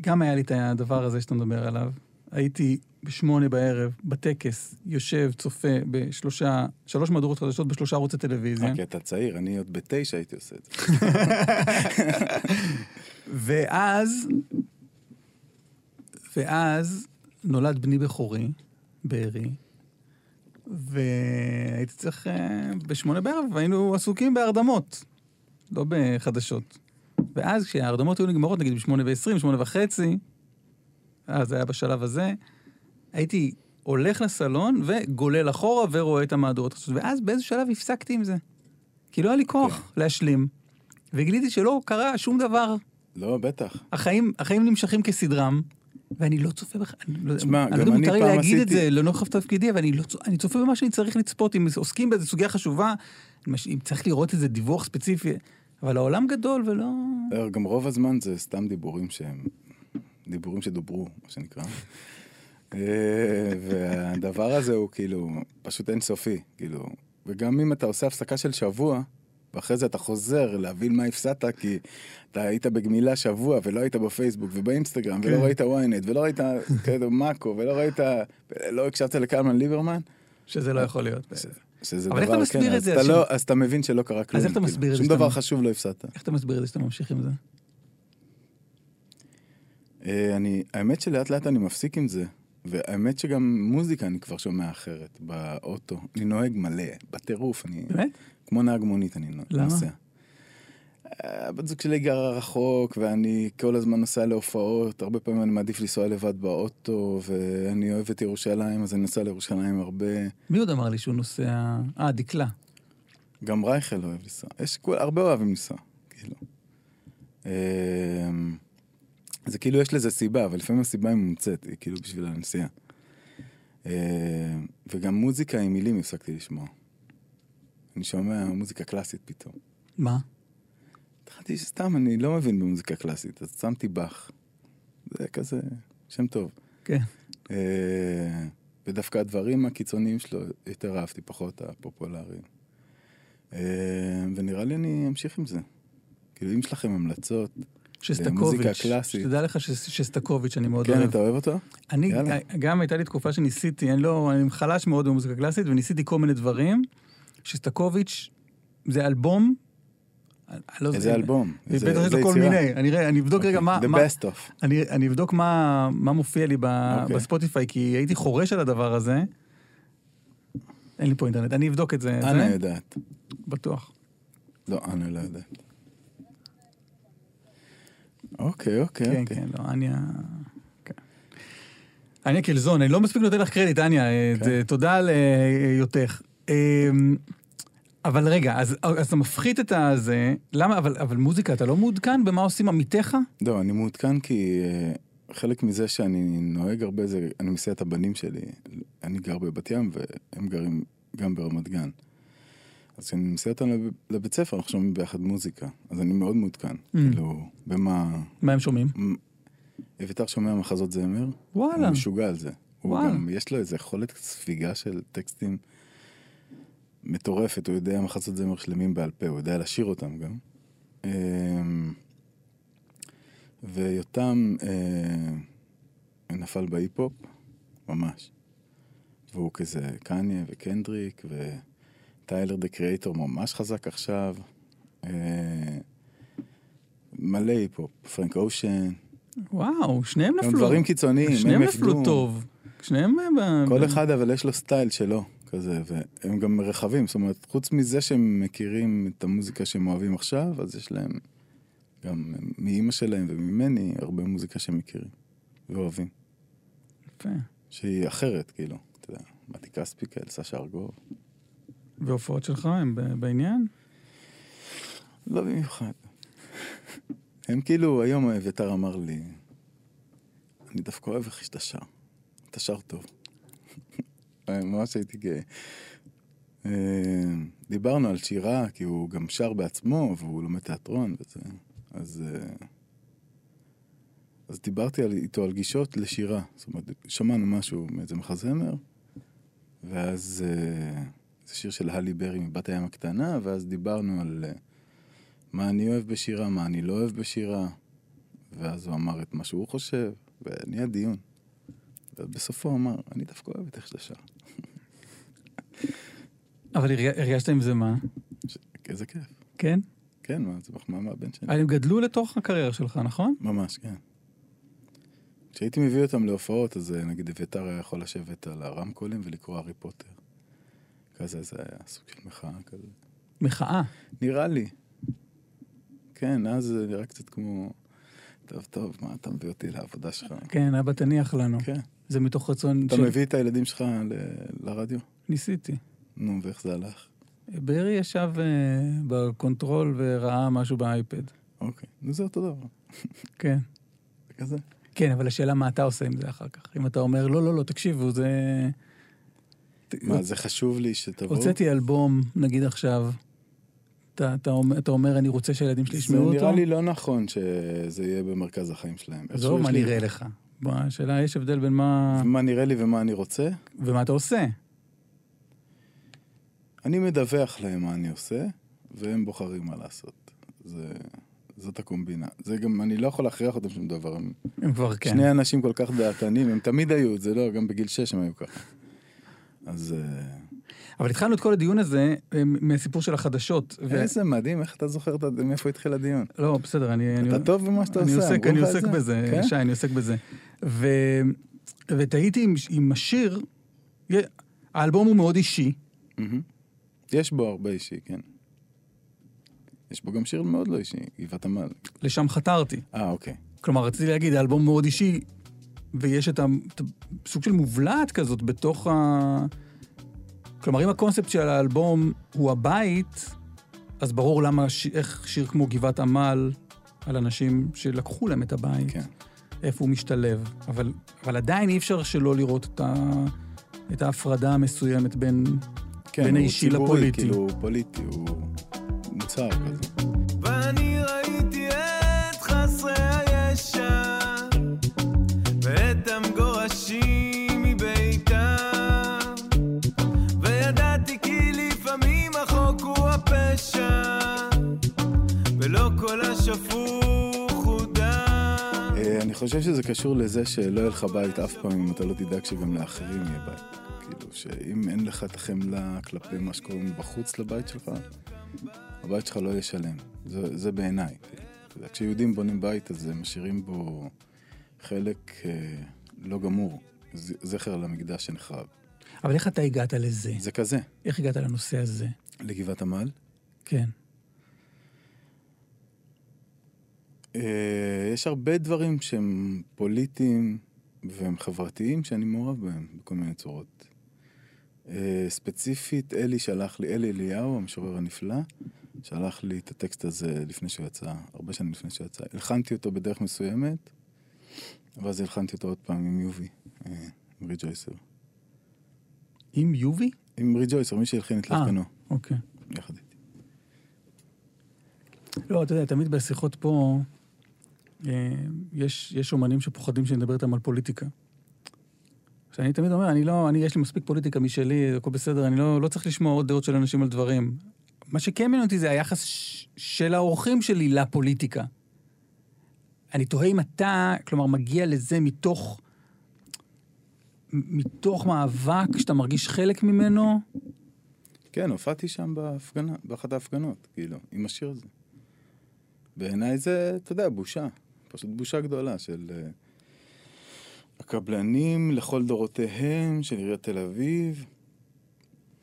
גם היה לי את הדבר הזה שאתה מדבר עליו. הייתי בשמונה בערב, בטקס, יושב, צופה בשלושה, שלוש מהדורות חדשות בשלושה ערוצי טלוויזיה. אה, כי אתה צעיר, אני עוד בתשע הייתי עושה את זה. ואז, ואז נולד בני בכורי, בארי, והייתי צריך, אה, בשמונה בערב, והיינו עסוקים בהרדמות, לא בחדשות. ואז כשההרדמות היו נגמרות, נגיד בשמונה ועשרים, שמונה וחצי, אז זה היה בשלב הזה, הייתי הולך לסלון וגולל אחורה ורואה את המהדורות. ואז באיזה שלב הפסקתי עם זה. כי לא היה לי כוח להשלים. וגיליתי שלא קרה שום דבר. לא, בטח. החיים, החיים נמשכים כסדרם, ואני לא צופה בך... אני לא תשמע, אני לא יודע אם מותר לי להגיד את עשיתי- זה לנוכח תפקידי, אבל אני, לא, אני צופה במה שאני צריך לצפות. אם עוסקים באיזו סוגיה חשובה, אם צריך לראות איזה דיווח ספציפי, אבל העולם גדול ולא... לא, גם רוב הזמן זה סתם דיבורים שהם... דיבורים שדוברו, מה שנקרא. אה, והדבר הזה הוא כאילו פשוט אינסופי, כאילו. וגם אם אתה עושה הפסקה של שבוע, ואחרי זה אתה חוזר להבין מה הפסדת, כי אתה היית בגמילה שבוע ולא היית בפייסבוק ובאינסטגרם, ולא כן. ראית ynet, ולא ראית כאילו מאקו, ולא ראית... לא הקשבת לקלמן ליברמן, שזה לא יכול להיות. שזה אבל איך דבר, אתה מסביר כן, את זה, אז אתה אנשים? לא- אז אתה מבין שלא קרה כלום. איך אתה כאילו. מסביר את זה שום דבר חשוב לא הפסדת. איך אתה מסביר את זה שאתה ממשיך עם זה? אה, אני, האמת שלאט לאט אני מפסיק עם זה, והאמת שגם מוזיקה אני כבר שומע אחרת באוטו. אני נוהג מלא, בטירוף, אני... באמת? כמו נהג מונית אני נו- למה? נוסע. אה, הבת זוג שלי גרה רחוק, ואני כל הזמן נוסע להופעות, הרבה פעמים אני מעדיף לנסוע לבד באוטו, ואני אוהב את ירושלים, אז אני נוסע לירושלים הרבה. מי עוד אמר לי שהוא נוסע... אה, דקלה. גם רייכל אוהב לנסוע. יש כול, הרבה אוהבים לנסוע, כאילו. זה כאילו יש לזה סיבה, אבל לפעמים הסיבה היא מומצאת, היא כאילו בשביל הנסיעה. אמ, וגם מוזיקה עם מילים הפסקתי לשמוע. אני שומע מוזיקה קלאסית פתאום. מה? התחלתי שסתם, אני לא מבין במוזיקה קלאסית, אז שמתי באך. זה כזה שם טוב. כן. אה, ודווקא הדברים הקיצוניים שלו יותר אהבתי, פחות הפופולריים. אה, ונראה לי אני אמשיך עם זה. כאילו, אם יש לכם המלצות, שסטקוביץ'. שתדע לך שסטקוביץ', אני מאוד כן, אוהב. אתה אוהב אותו? אני, יאללה. גם הייתה לי תקופה שניסיתי, אני לא, אני חלש מאוד במוזיקה קלאסית, וניסיתי כל מיני דברים. שסטקוביץ', זה אלבום. לא איזה זה- אלבום? איזה בטח יש לו כל? מיני, אני אבדוק רגע מה... The מה- best of. אני, אני אבדוק מה, מה מופיע לי ב, אוקיי. בספוטיפיי, כי הייתי חורש על הדבר הזה. אין לי פה אינטרנט, אני אבדוק את זה. אנה יודעת. בטוח. לא, אנה לא יודעת. אוקיי, אוקיי, כן, אוקיי. כן, לא, אניה... כן. אניה קלזון, אני לא מספיק נותן לך קרדיט, אניה, כן. זה- תודה על אה, היותך. אה, אבל רגע, אז, אז אתה מפחית את הזה, למה, אבל, אבל מוזיקה, אתה לא מעודכן במה עושים עמיתיך? לא, אני מעודכן כי אה, חלק מזה שאני נוהג הרבה זה, אני מסיע את הבנים שלי. אני גר בבת ים והם גרים גם ברמת גן. אז כשאני מסיע אותם לב- לבית ספר, אנחנו שומעים ביחד מוזיקה. אז אני מאוד מעודכן. כאילו, במה... מה הם שומעים? אביתר שומע מחזות זמר. וואלה. הוא משוגע על זה. הוא. גם, יש לו איזו יכולת ספיגה של טקסטים מטורפת. הוא יודע מחזות זמר שלמים בעל פה, הוא יודע לשיר אותם גם. אמ, ויותם אה, נפל בהיפ-הופ, ממש. והוא כזה קניה וקנדריק, ו Tyler the Creator ממש חזק עכשיו. אה, מלא היפ-הופ, פרנק אושן, וואו, שניהם גם נפלו. דברים קיצוניים, שניהם הם נפלו עבדו. טוב. שניהם... אה, כל אחד אבל יש לו סטייל שלו, כזה, והם גם רחבים, זאת אומרת, חוץ מזה שהם מכירים את המוזיקה שהם אוהבים עכשיו, אז יש להם גם מאימא שלהם וממני הרבה מוזיקה שהם מכירים ואוהבים, יפה. שהיא אחרת, כאילו, אתה יודע, מתי כספיקל, סשה ארגוב, והופעות שלך הם בעניין? לא במיוחד. הם כאילו, היום אביתר אמר לי, אני דווקא אוהב איך שאתה שר, אתה שר טוב. ממש הייתי גאה. אה, דיברנו על שירה, כי הוא גם שר בעצמו, והוא לומד תיאטרון וזה. אז, אה, אז דיברתי על, איתו על גישות לשירה. זאת אומרת, שמענו משהו מאיזה מחזמר, ואז אה, זה שיר של הלי ברי מבת הים הקטנה, ואז דיברנו על אה, מה אני אוהב בשירה, מה אני לא אוהב בשירה, ואז הוא אמר את מה שהוא חושב, ונהיה דיון. ובסופו הוא אמר, אני דווקא אוהב את איך שאתה שר. אבל הרג- הרגשת עם זה מה? ש- איזה כיף. כן? כן, מה, זה מחמאה מהבן שלי. הם גדלו לתוך הקריירה שלך, נכון? ממש, כן. כשהייתי מביא אותם להופעות, אז אה, נגיד אביתר היה יכול לשבת על הרמקולים ולקרוא הארי פוטר. כזה, זה היה סוג של מחאה כזה. מחאה. נראה לי. כן, אז זה נראה קצת כמו... טוב, טוב, מה אתה מביא אותי לעבודה שלך? כן, אבא תניח לנו. כן. זה מתוך רצון אתה מביא את הילדים שלך ל- לרדיו? ניסיתי. נו, ואיך זה הלך? בארי ישב אה, ב control וראה משהו באייפד. אוקיי. נו, זה אותו דבר. כן. זה כזה. כן, אבל השאלה מה אתה עושה עם זה אחר כך. אם אתה אומר, לא, לא, לא, תקשיבו, זה... מה, זה חשוב לי שתבואו? הוצאתי אלבום, נגיד עכשיו, אתה, אתה, אומר, אתה אומר, אני רוצה שהילדים שלי זה ישמעו אותו? נראה לי לא נכון שזה יהיה במרכז החיים שלהם. עזוב מה לי- נראה לך. בוא, השאלה, יש הבדל בין מה... מה נראה לי ומה אני רוצה? ומה אתה עושה. אני מדווח להם מה אני עושה, והם בוחרים מה לעשות. זה... זאת הקומבינה. זה גם, אני לא יכול להכריח אותם שום דבר. הם הם כבר כן. שני אנשים כל כך דעתנים, הם תמיד היו, זה לא, גם בגיל שש הם היו ככה. אז אה, אבל התחלנו את כל הדיון הזה אה, מהסיפור של החדשות. ו- איזה מדהים, איך אתה זוכר מאיפה התחיל הדיון? לא, בסדר, אני... אני- אתה טוב במה שאתה אני עושה, עוסק, אני עוסק זה? בזה, כן? שי, אני עוסק בזה. ו... ותהיתי עם, עם השיר, האלבום הוא מאוד אישי, מהמם. יש בו הרבה אישי, כן. יש בו גם שיר מאוד לא אישי, גבעת עמל. לשם חתרתי. אה, אוקיי. כלומר, רציתי להגיד, האלבום מאוד אישי, ויש את הסוג של מובלעת כזאת בתוך ה... כלומר, אם הקונספט של האלבום הוא הבית, אז ברור למה, ש... איך שיר כמו גבעת עמל, על אנשים שלקחו להם את הבית, כן. איפה הוא משתלב. אבל, אבל עדיין אי אפשר שלא לראות את, ה... את ההפרדה המסוימת בין... כן, בין האישי ציבורי, לפוליטי. כאילו, הוא פוליטי, הוא מוצר כזה. חושב שזה קשור לזה שלא יהיה לך בית אף פעם אם אתה לא תדאג שגם לאחרים יהיה בית. כאילו, שאם אין לך את החמלה כלפי מה שקורה מבחוץ לבית שלך, הבית שלך לא יהיה שלם. זה, זה בעיניי. כאילו. כשיהודים בונים בית, אז הם משאירים בו חלק אה, לא גמור, זכר למקדש שנחרב. אבל איך אתה הגעת לזה? זה כזה, איך הגעת לנושא הזה? לגבעת עמל. כן. אה, יש הרבה דברים שהם פוליטיים והם חברתיים שאני מעורב בהם בכל מיני צורות. אה, ספציפית, אלי שלח לי, אלי אליהו, המשורר הנפלא, שלח לי את הטקסט הזה לפני שהוא יצא, הרבה שנים לפני שהוא יצא. הלחנתי אותו בדרך מסוימת, ואז הלחנתי אותו עוד פעם עם יובי, אה, עם ריג'ויסר. עם יובי? עם ריג'ויסר, מי שהלחין את אה. לחקנו, אוקיי. יחד איתי. לא, אתה יודע, תמיד בשיחות פה, אה, יש, יש אומנים שפוחדים שנדבר איתם על פוליטיקה. שאני תמיד אומר, אני לא, אני, יש לי מספיק פוליטיקה משלי, הכל בסדר, אני לא, לא צריך לשמוע עוד דעות של אנשים על דברים. מה שכן מעניין אותי זה היחס ש, של האורחים שלי לפוליטיקה. אני תוהה אם אתה, כלומר, מגיע לזה מתוך, מתוך מאבק שאתה מרגיש חלק ממנו, כן, הופעתי שם בהפגנה, באחת ההפגנות, כאילו, עם השיר הזה. בעיניי זה, אתה יודע, בושה. פשוט בושה גדולה של uh, הקבלנים לכל דורותיהם, של עיריית תל אביב,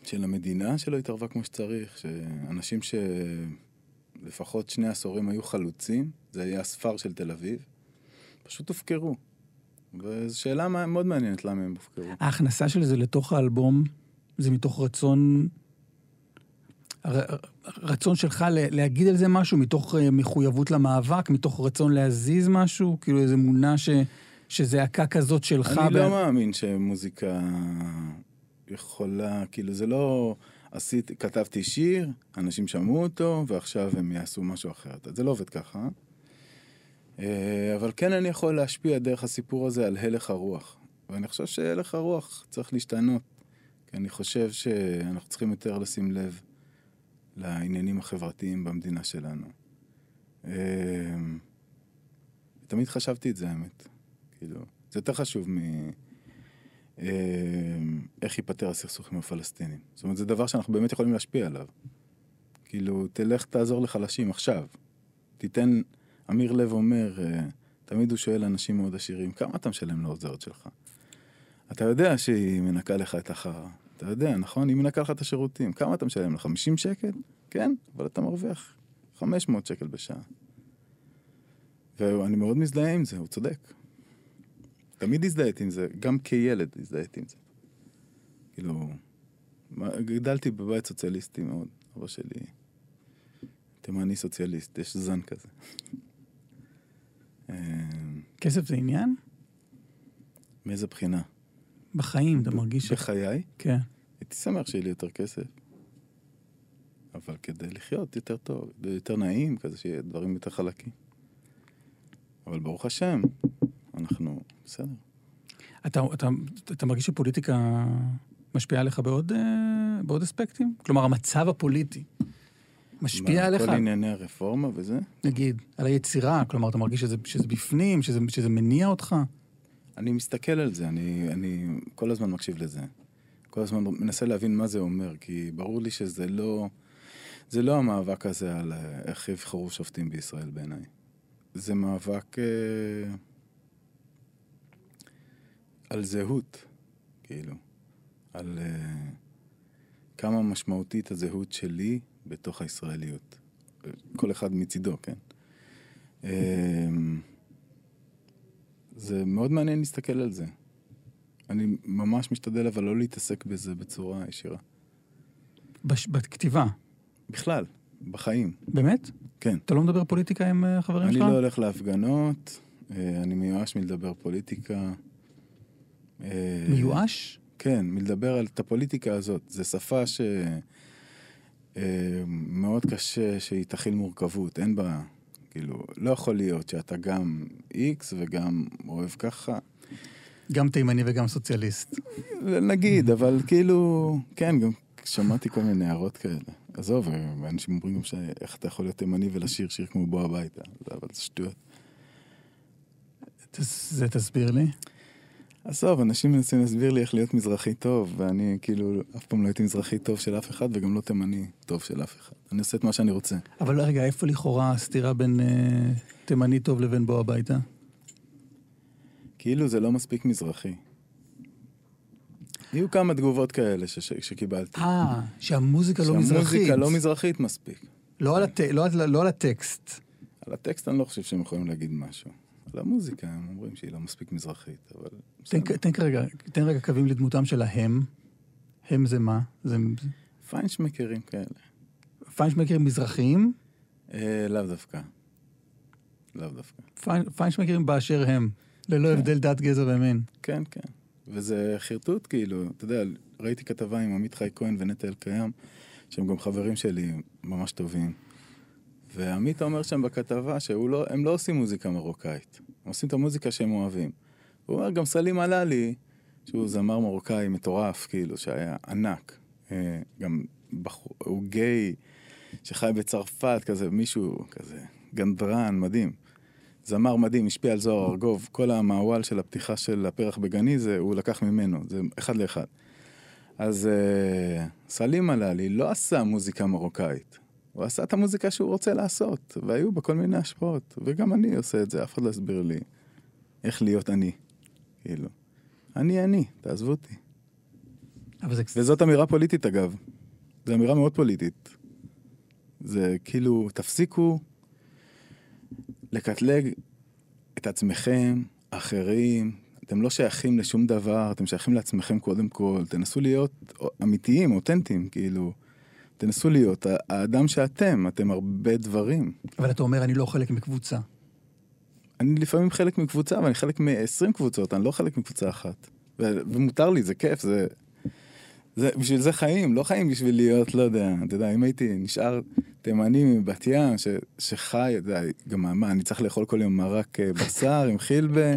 של המדינה שלא התערבה כמו שצריך, שאנשים שלפחות שני עשורים היו חלוצים, זה היה הספר של תל אביב, פשוט הופקרו. וזו שאלה מאוד מעניינת למה הם הופקרו. ההכנסה של זה לתוך האלבום, זה מתוך רצון, ר- רצון שלך להגיד על זה משהו, מתוך אה, מחויבות למאבק, מתוך רצון להזיז משהו, כאילו איזו אמונה ש, שזעקה כזאת שלך. אני ב- לא מאמין שמוזיקה יכולה, כאילו זה לא עשיתי, כתבתי שיר, אנשים שמעו אותו, ועכשיו הם יעשו משהו אחר. זה לא עובד ככה. אה, אבל כן אני יכול להשפיע דרך הסיפור הזה על הלך הרוח. ואני חושב שהלך הרוח צריך להשתנות. כי אני חושב שאנחנו צריכים יותר לשים לב לעניינים החברתיים במדינה שלנו. אה, תמיד חשבתי את זה, האמת. כאילו, זה יותר חשוב מ... אה, איך ייפתר הסכסוך עם הפלסטינים. זאת אומרת, זה דבר שאנחנו באמת יכולים להשפיע עליו. כאילו, תלך תעזור לחלשים עכשיו. תיתן, אמיר לב אומר, אה, תמיד הוא שואל אנשים מאוד עשירים, כמה אתה משלם לעוזרת שלך? אתה יודע שהיא מנקה לך את החרא. אתה יודע, נכון? אם נקע לך את השירותים, כמה אתה משלם? ל 50 שקל? כן, אבל אתה מרוויח 500 שקל בשעה. ואני מאוד מזדהה עם זה, הוא צודק. תמיד הזדהיתי עם זה, גם כילד הזדהיתי עם זה. כאילו, גדלתי בבית סוציאליסטי מאוד, אבא שלי תימני סוציאליסט, יש זן כזה. כסף זה עניין? מאיזה בחינה? בחיים, אתה מרגיש. בחיי, כן. הייתי שמח שיהיה לי יותר כסף. אבל כדי לחיות יותר טוב, יותר נעים, כזה שיהיה דברים יותר חלקים. אבל ברוך השם, אנחנו בסדר. אתה, אתה, אתה מרגיש שפוליטיקה משפיעה עליך בעוד, אה, בעוד אספקטים? כלומר, המצב הפוליטי משפיע מה, עליך, כל ענייני הרפורמה וזה? נגיד, על היצירה? כלומר, אתה מרגיש שזה, שזה בפנים, שזה, שזה מניע אותך? אני מסתכל על זה, אני, אני כל הזמן מקשיב לזה. כל הזמן מנסה להבין מה זה אומר, כי ברור לי שזה לא, זה לא המאבק הזה על אה, איך יבחרו שופטים בישראל בעיניי. זה מאבק אה, על זהות, כאילו. על אה, כמה משמעותית הזהות שלי בתוך הישראליות. אה, כל אחד מצידו, כן? אה, זה מאוד מעניין להסתכל על זה. אני ממש משתדל אבל לא להתעסק בזה בצורה ישירה. בש, בכתיבה, בכלל, בחיים, באמת? כן. אתה לא מדבר פוליטיקה עם אה, חברים אני שלך? לא הולך להפגנות, אה, אני מיואש מלדבר פוליטיקה. אה, מיואש? כן, מלדבר על את הפוליטיקה הזאת. זו שפה ש... אה, מאוד קשה שהיא תכיל מורכבות, אין בה, כאילו, לא יכול להיות שאתה גם איקס וגם אוהב ככה. גם תימני וגם סוציאליסט. נגיד, אבל כאילו, כן, גם שמעתי כל מיני הערות כאלה. עזוב, אנשים אומרים גם שאיך אתה יכול להיות תימני ולשיר שיר כמו בוא הביתה, אבל זה שטויות. זה תסביר לי. עזוב, אנשים מנסים להסביר לי איך להיות מזרחי טוב, ואני כאילו אף פעם לא הייתי מזרחי טוב של אף אחד, וגם לא תימני טוב של אף אחד. אני עושה את מה שאני רוצה. אבל רגע, איפה לכאורה הסתירה בין אה, תימני טוב לבין בוא הביתה? כאילו זה לא מספיק מזרחי. היו כמה תגובות כאלה ש- ש- שקיבלתי. אה, שהמוזיקה לא מזרחית. שהמוזיקה לא מזרחית מספיק. לא על, הט... לא, על... לא על הטקסט. על הטקסט אני לא חושב שהם יכולים להגיד משהו. על המוזיקה הם אומרים שהיא לא מספיק מזרחית, אבל... תן. תן, רגע, תן רגע קווים לדמותם של ההם. הם זה מה? זה פיינשמקרים כאלה. פיינשמקרים מזרחיים? אה, לאו דווקא. לאו דווקא. פיין, פיינשמקרים באשר הם. ללא כן. הבדל דת, גזע ומין. כן, כן. וזה חרטוט, כאילו, אתה יודע, ראיתי כתבה עם עמית חי כהן ונטע אלקיים, שהם גם חברים שלי ממש טובים. ועמית אומר שם בכתבה שהם לא, לא עושים מוזיקה מרוקאית, הם עושים את המוזיקה שהם אוהבים. הוא אומר, גם סלים עלאלי, שהוא זמר מרוקאי מטורף, כאילו, שהיה ענק. אה, גם בחור, הוא גיי, שחי בצרפת, כזה, מישהו כזה, גנדרן, מדהים. זמר מדהים, השפיע על זוהר ארגוב, כל המעוול של הפתיחה של הפרח בגני, זה, הוא לקח ממנו, זה אחד לאחד. אז אה, סלים עלאלי לא עשה מוזיקה מרוקאית, הוא עשה את המוזיקה שהוא רוצה לעשות, והיו בה כל מיני השפעות, וגם אני עושה את זה, אף אחד לא הסביר לי איך להיות אני, כאילו. אני אני, תעזבו אותי. זה... וזאת אמירה פוליטית אגב, זו אמירה מאוד פוליטית. זה כאילו, תפסיקו לקטלג את עצמכם, אחרים, אתם לא שייכים לשום דבר, אתם שייכים לעצמכם קודם כל, תנסו להיות אמיתיים, אותנטיים, כאילו, תנסו להיות האדם שאתם, אתם הרבה דברים. אבל אתה אומר, אני לא חלק מקבוצה. אני לפעמים חלק מקבוצה, ואני חלק מ-20 קבוצות, אני לא חלק מקבוצה אחת. ו- ומותר לי, זה כיף, זה... זה, בשביל זה חיים, לא חיים בשביל להיות, לא יודע, אתה יודע, אם הייתי נשאר תימני מבת ים, ש, שחי, אתה יודע, גם מה, אני צריך לאכול כל יום מרק אה, בשר עם חילבה,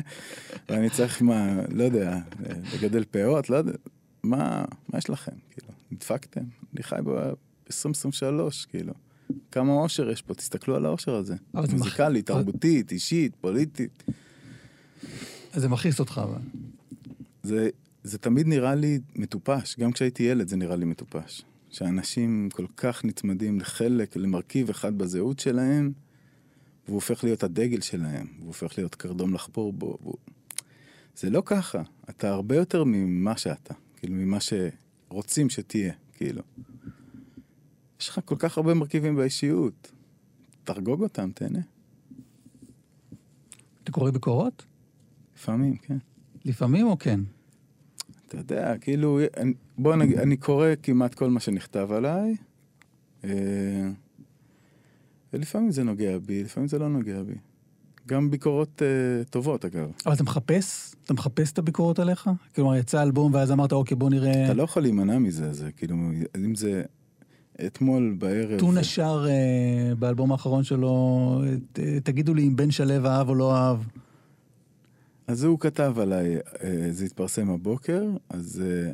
ואני צריך, מה, לא יודע, לגדל פאות, לא יודע, מה, מה יש לכם, כאילו, נדפקתם? אני חי ב-2023, כאילו. כמה אושר יש פה, תסתכלו על האושר הזה. זה מח- מוזיקלית, תרבותית, אישית, פוליטית. אז זה מכעיס אותך, אבל. זה, זה תמיד נראה לי מטופש, גם כשהייתי ילד זה נראה לי מטופש. שאנשים כל כך נצמדים לחלק, למרכיב אחד בזהות שלהם, והוא הופך להיות הדגל שלהם, והוא הופך להיות קרדום לחפור בו. והוא... זה לא ככה, אתה הרבה יותר ממה שאתה, כאילו ממה רוצים שתהיה, כאילו. יש לך כל כך הרבה מרכיבים באישיות. תחגוג אותם, תהנה. אתה קורא ביקורות? לפעמים, כן. לפעמים או כן? אתה יודע, כאילו, אני- בוא נגיד, אני קורא כמעט כל מה שנכתב עליי, אה, ולפעמים זה נוגע בי, לפעמים זה לא נוגע בי. גם ביקורות אה, טובות, אגב. אבל אתה מחפש? אתה מחפס את הביקורות עליך? כלומר, יצא אלבום ואז אמרת, אוקיי, בוא נראה... אתה לא יכול להימנע מזה, זה כאילו, אם זה אתמול בערב... טונה שר אה, באלבום האחרון שלו, ת- תגידו לי אם בן שלו אהב או לא אהב. אז הוא כתב עליי, אה, זה התפרסם הבוקר, אז אה,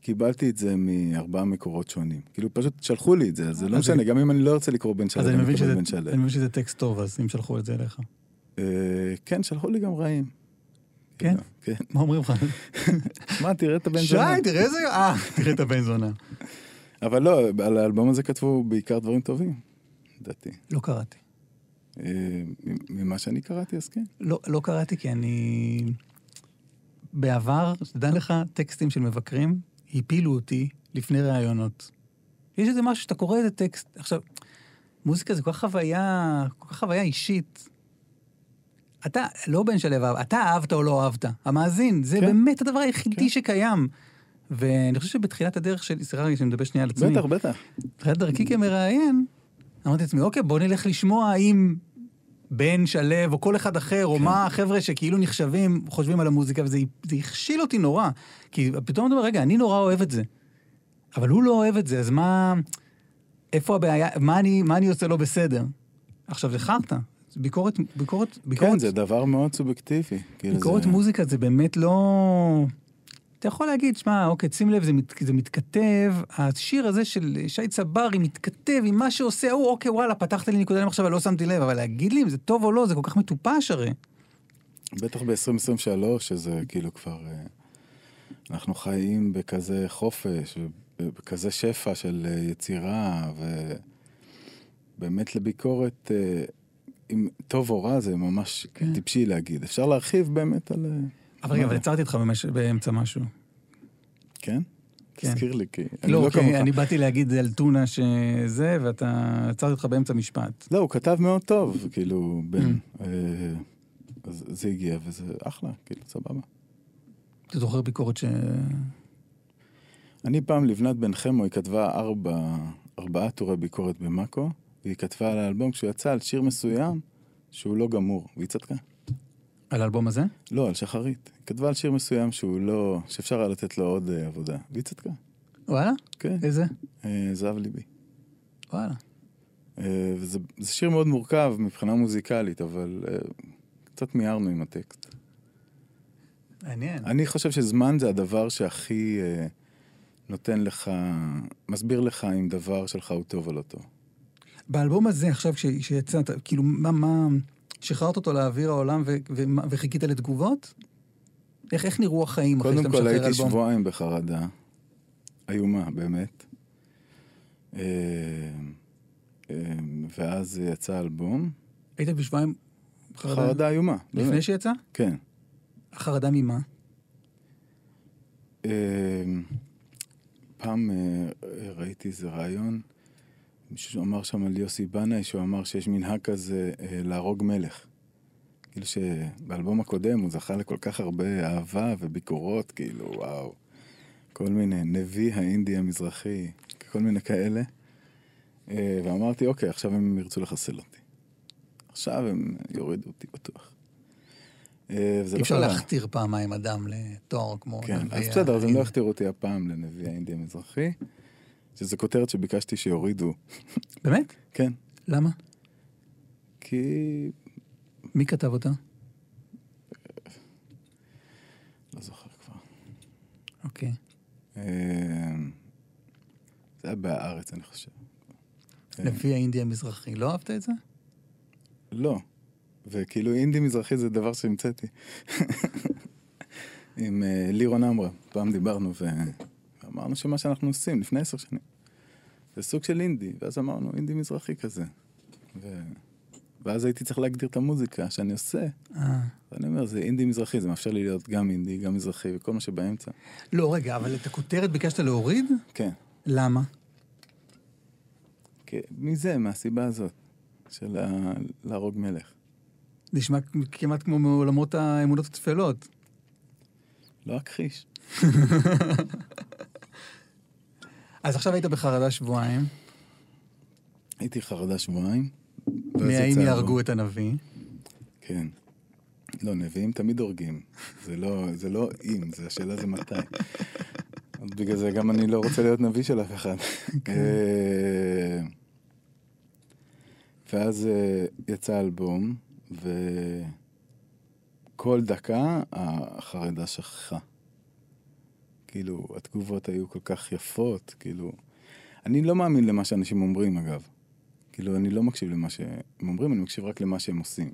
קיבלתי את זה מארבעה מקורות שונים. כאילו, פשוט שלחו לי את זה, אז זה לא משנה, אני- גם אם אני לא ארצה לקרוא בן שלו, אז אני מבין שזה- בן שלו. אני מבין שזה טקסט טוב, אז אם שלחו את זה אליך. אה, כן, שלחו לי גם רעים. כן? כן. מה אומרים לך? מה, תראה את הבן שי, זונה. תראה איזה... אה, תראה את הבן זונה. אבל לא, על האלבום הזה כתבו בעיקר דברים טובים, לדעתי. לא קראתי. אה, ממה שאני קראתי, אז כן. לא, לא קראתי כי אני... בעבר, שתדע לך, טקסטים של מבקרים הפילו אותי לפני ראיונות. יש איזה משהו שאתה קורא איזה טקסט, עכשיו, מוזיקה זה כל כך חוויה, כל כך חוויה אישית. אתה, לא בן שלו אתה אהבת או לא אהבת. המאזין, זה כן. באמת הדבר היחידי כן. שקיים. ואני חושב שבתחילת הדרך שלי, סליחה רגע שאני מדבר שנייה על עצמי. בטח, בטח. בתחילת דרכי כמראיין, אמרתי לעצמי, אוקיי, בוא נלך לשמוע אם בן שלו או כל אחד אחר, או מה החבר'ה שכאילו נחשבים, חושבים על המוזיקה, וזה זה הכשיל אותי נורא. כי פתאום אתה אומר, רגע, אני נורא אוהב את זה. אבל הוא לא אוהב את זה, אז מה... איפה הבעיה? מה אני, מה אני עושה לא בסדר? עכשיו, זה חרטא. ביקורת, ביקורת, ביקורת, כן, זה דבר מאוד סובייקטיבי. כאילו, ביקורת זה- מוזיקה זה באמת לא... אתה יכול להגיד, שמע, אוקיי, שים לב, זה, מת, זה מתכתב, השיר הזה של שי צברי מתכתב עם מה שעושה ההוא, אוקיי, וואלה, פתחת לי נקודה עכשיו ולא שמתי לב, אבל להגיד לי אם זה טוב או לא, זה כל כך מטופש הרי. בטח ב-2023, שזה כאילו כבר... אה, אנחנו חיים בכזה חופש, בכזה שפע של אה, יצירה, ובאמת לביקורת, אה, אם טוב או רע, זה ממש כן. טיפשי להגיד. אפשר להרחיב באמת על... אבל רגע, אבל? עצרתי אותך. באמצע משהו. כן? כן. תזכיר לי, כי אני לא, לא כי כמוך. אני באתי להגיד על טונה שזה, ואתה עצרתי אותך באמצע משפט. לא, הוא כתב מאוד טוב, כאילו, בן. Mm. אה, אז זה הגיע, וזה אחלה, כאילו, סבבה. אתה זוכר ביקורת ש... אני פעם, לבנת בן חמו, היא כתבה ארבע, ארבעה טורי ביקורת במאקו, והיא כתבה על האלבום כשהוא יצא על שיר מסוים שהוא לא גמור, והיא צדקה. על האלבום הזה? לא, על שחרית. היא כתבה על שיר מסוים שהוא לא... שאפשר היה לתת לו עוד אה, עבודה, והיא צדקה. וואלה? כן, איזה? אה, זהב ליבי. וואלה. אה, וזה זה שיר מאוד מורכב מבחינה מוזיקלית, אבל אה, קצת מיהרנו עם הטקסט. מעניין. אני חושב שזמן זה הדבר שהכי אה, נותן לך, מסביר לך אם דבר שלך הוא טוב או לא טוב. באלבום הזה, עכשיו ש- שיצא, אתה- כאילו, מה, מה, שחררת אותו לאוויר העולם ו- ומה- וחיכית לתגובות? איך, איך נראו החיים אחרי קודם שאתה כל משחרר הייתי אלבום? שבועיים בחרדה, איומה, באמת. אה, אה, ואז יצא אלבום, היית בשבועיים חרדה? חרדה איומה. לפני באמת. שיצא? כן. החרדה ממה? אה, פעם ראיתי איזה רעיון, מישהו אמר שם על יוסי בנאי, שהוא אמר שיש מנהג כזה אה, להרוג מלך. כאילו שבאלבום הקודם הוא זכה לכל כך הרבה אהבה וביקורות, כאילו, וואו. כל מיני, נביא האינדי המזרחי, כל מיני כאלה. אה, ואמרתי, אוקיי, עכשיו הם ירצו לחסל אותי. עכשיו הם יורידו אותי בטוח. אה, וזה אי לא אפשר. להכתיר פעמיים אדם לתואר כמו... כן, אז בסדר, אז הם לא הכתירו אותי הפעם לנביא האינדי המזרחי, שזו כותרת שביקשתי שיורידו. באמת? כן, למה? כי... מי כתב אותה? לא זוכר כבר. אוקיי. אה, זה היה בהארץ, אני חושב. לפי האינדי המזרחי. לא אהבת את זה? לא. וכאילו אינדי מזרחי זה דבר שהמצאתי. עם אה, לירון עמרה, פעם דיברנו ו- ואמרנו שמה שאנחנו עושים לפני עשר שנים, זה סוג של אינדי, ואז אמרנו אינדי מזרחי כזה. ו... ואז הייתי צריך להגדיר את המוזיקה שאני עושה. אה. ואני אומר, זה אינדי מזרחי, זה מאפשר לי להיות גם אינדי, גם מזרחי, וכל מה שבאמצע. לא, רגע, אבל את הכותרת ביקשת להוריד? כן. למה? כן, מזה, מהסיבה הזאת, של ה- להרוג מלך. נשמע כמעט כמו מעולמות האמונות הטפלות. לא אכחיש. אז עכשיו היית בחרדה שבועיים, הייתי חרדה שבועיים. מהאם יהרגו. את הנביא. כן. לא, נביאים תמיד הורגים. זה לא, זה לא אם, זה השאלה זה מתי. בגלל זה גם אני לא רוצה להיות נביא של אף אחד. אה, ואז אה, יצא אלבום, וכל דקה החרדה שכחה. כאילו, התגובות היו כל כך יפות, כאילו... אני לא מאמין למה שאנשים אומרים, אגב. כאילו, אני לא מקשיב למה שהם אומרים, אני מקשיב רק למה שהם עושים.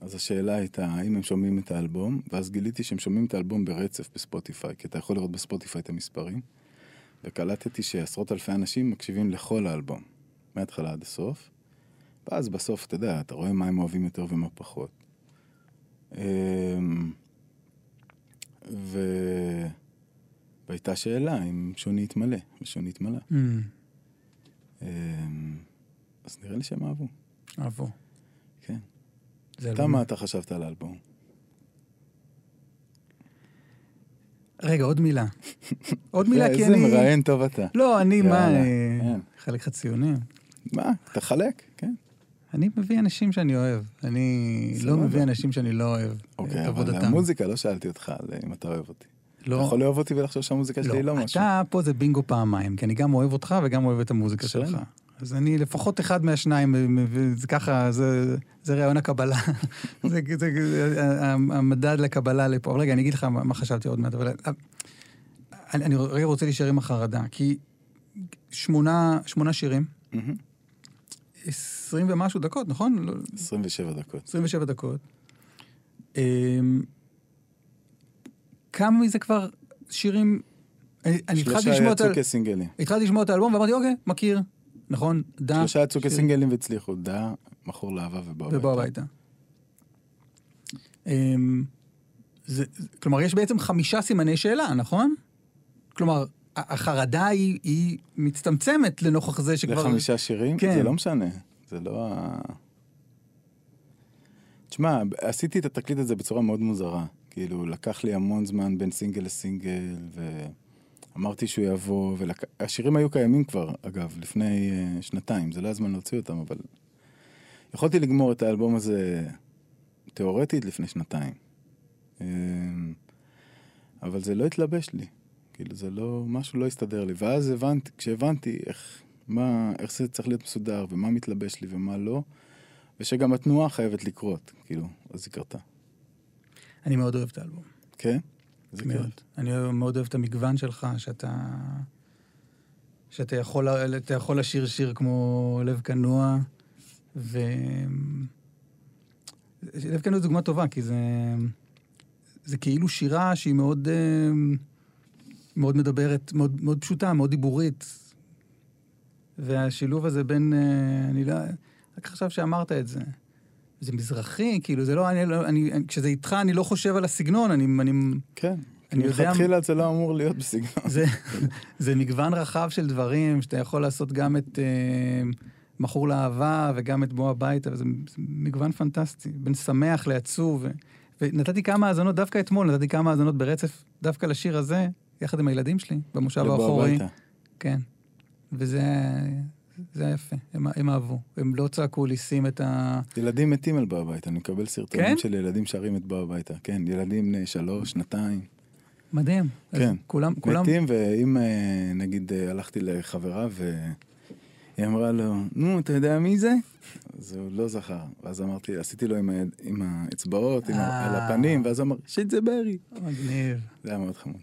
אז השאלה הייתה, האם הם שומעים את האלבום, ואז גיליתי שהם שומעים את האלבום ברצף בספוטיפיי, כי אתה יכול לראות בספוטיפיי את המספרים, וקלטתי שעשרות אלפי אנשים מקשיבים לכל האלבום, מההתחלה עד הסוף, ואז בסוף, אתה יודע, אתה רואה מה הם אוהבים יותר ומה פחות. ו... והייתה שאלה אם שוני יתמלא, ושוני התמלא. Mm, אמ, אז נראה לי שהם אהבו, אהבו. כן. אתה, אלבום- מה אתה חשבת על האלבום? רגע, עוד מילה. עוד מילה, כי איזה אני... מראיין טוב אתה. לא, אני, מה, אה, כן. חלק לך ציונים. מה, תחלק, כן. אני מביא אנשים שאני אוהב. אני לא מביא אנשים שאני לא אוהב אה, אוקיי, את עבודתם. אבל המוזיקה, לא שאלתי אותך אה, אם אתה אוהב אותי. לא. אתה יכול לאהוב אותי ולחשוב שהמוזיקה לא. שלי היא לא משהו. אתה, פה זה בינגו פעמיים, כי אני גם אוהב אותך וגם אוהב את המוזיקה שלך. אז אני לפחות אחד מהשניים, אה, זה ככה, זה, זה רעיון הקבלה. זה, זה, זה המדד לקבלה לפה. אבל רגע, אני אגיד לך מה, חשבתי עוד מעט, אבל אני, אני רוצה להישאר עם החרדה, כי שמונה, שמונה שירים, mm-hmm. 20 ומשהו דקות, נכון? לא- 27 דקות. 27 דקות. אמ, כמה מזה כבר שירים... אני התחלתי לשמוע את... שלושה יצאו סינגלים. התחלתי לשמוע את האלבום ואמרתי, אוקיי, מכיר, נכון, דה... שלושה יצאו סינגלים והצליחו, דה, מכור לאהבה ובא הביתה. אמ, כלומר, יש בעצם חמישה סימני שאלה, נכון? כלומר, החרדה היא, היא מצטמצמת לנוכח זה שכבר... לחמישה שירים? כן. זה לא משנה. זה לא ה... תשמע, עשיתי את התקליט הזה בצורה מאוד מוזרה. כאילו, לקח לי המון זמן בין סינגל לסינגל, ואמרתי שהוא יבוא, והשירים היו קיימים כבר, אגב, לפני uh, שנתיים, זה לא היה זמן להוציא אותם, אבל... יכולתי לגמור את האלבום הזה תיאורטית לפני שנתיים. אמ, אבל זה לא התלבש לי. כאילו, זה לא, משהו לא הסתדר לי. ואז הבנתי, כשהבנתי איך, מה, איך זה צריך להיות מסודר, ומה מתלבש לי ומה לא, ושגם התנועה חייבת לקרות, כאילו, אז היא קרתה. אני מאוד אוהב את האלבום. כן? זה מאוד. כיף. אני מאוד אוהב את המגוון שלך, שאתה... שאתה יכול, יכול לשיר שיר כמו לב כנוע, ו... לב כנוע זו דוגמה טובה, כי זה... זה כאילו שירה שהיא מאוד... אה, מאוד מדברת, מאוד, מאוד פשוטה, מאוד דיבורית. והשילוב הזה בין... אה, אני לא... רק עכשיו שאמרת את זה. זה מזרחי, כאילו, זה לא... אני, לא אני, כשזה איתך, אני לא חושב על הסגנון, אני... אני כן. אני יודע- מלכתחילה זה לא אמור להיות בסגנון. זה, זה מגוון רחב של דברים, שאתה יכול לעשות גם את אה, מכור לאהבה וגם את בוא הביתה, וזה זה מגוון פנטסטי, בין שמח לעצוב. ו, ונתתי כמה האזנות, דווקא אתמול נתתי כמה האזנות ברצף, דווקא לשיר הזה, יחד עם הילדים שלי, במושב האחורי. כן. וזה זה היה יפה, הם, הם אהבו. הם לא צעקו לי, שים את ה... ילדים מתים על בוא הביתה, אני מקבל סרטונים כן? של ילדים שרים את בוא הביתה. כן, ילדים בני שלוש, שנתיים. מדהים. כן. כולם, כולם... מתים, ואם אה, נגיד אה, הלכתי לחברה והיא אמרה לו, נו, אתה יודע מי זה? אז הוא לא זכר. ואז אמרתי, עשיתי לו עם, היד, עם האצבעות, עם ה- אה. על הפנים, ואז אמר, שזה ברי. מגניב. זה היה מאוד חמוד.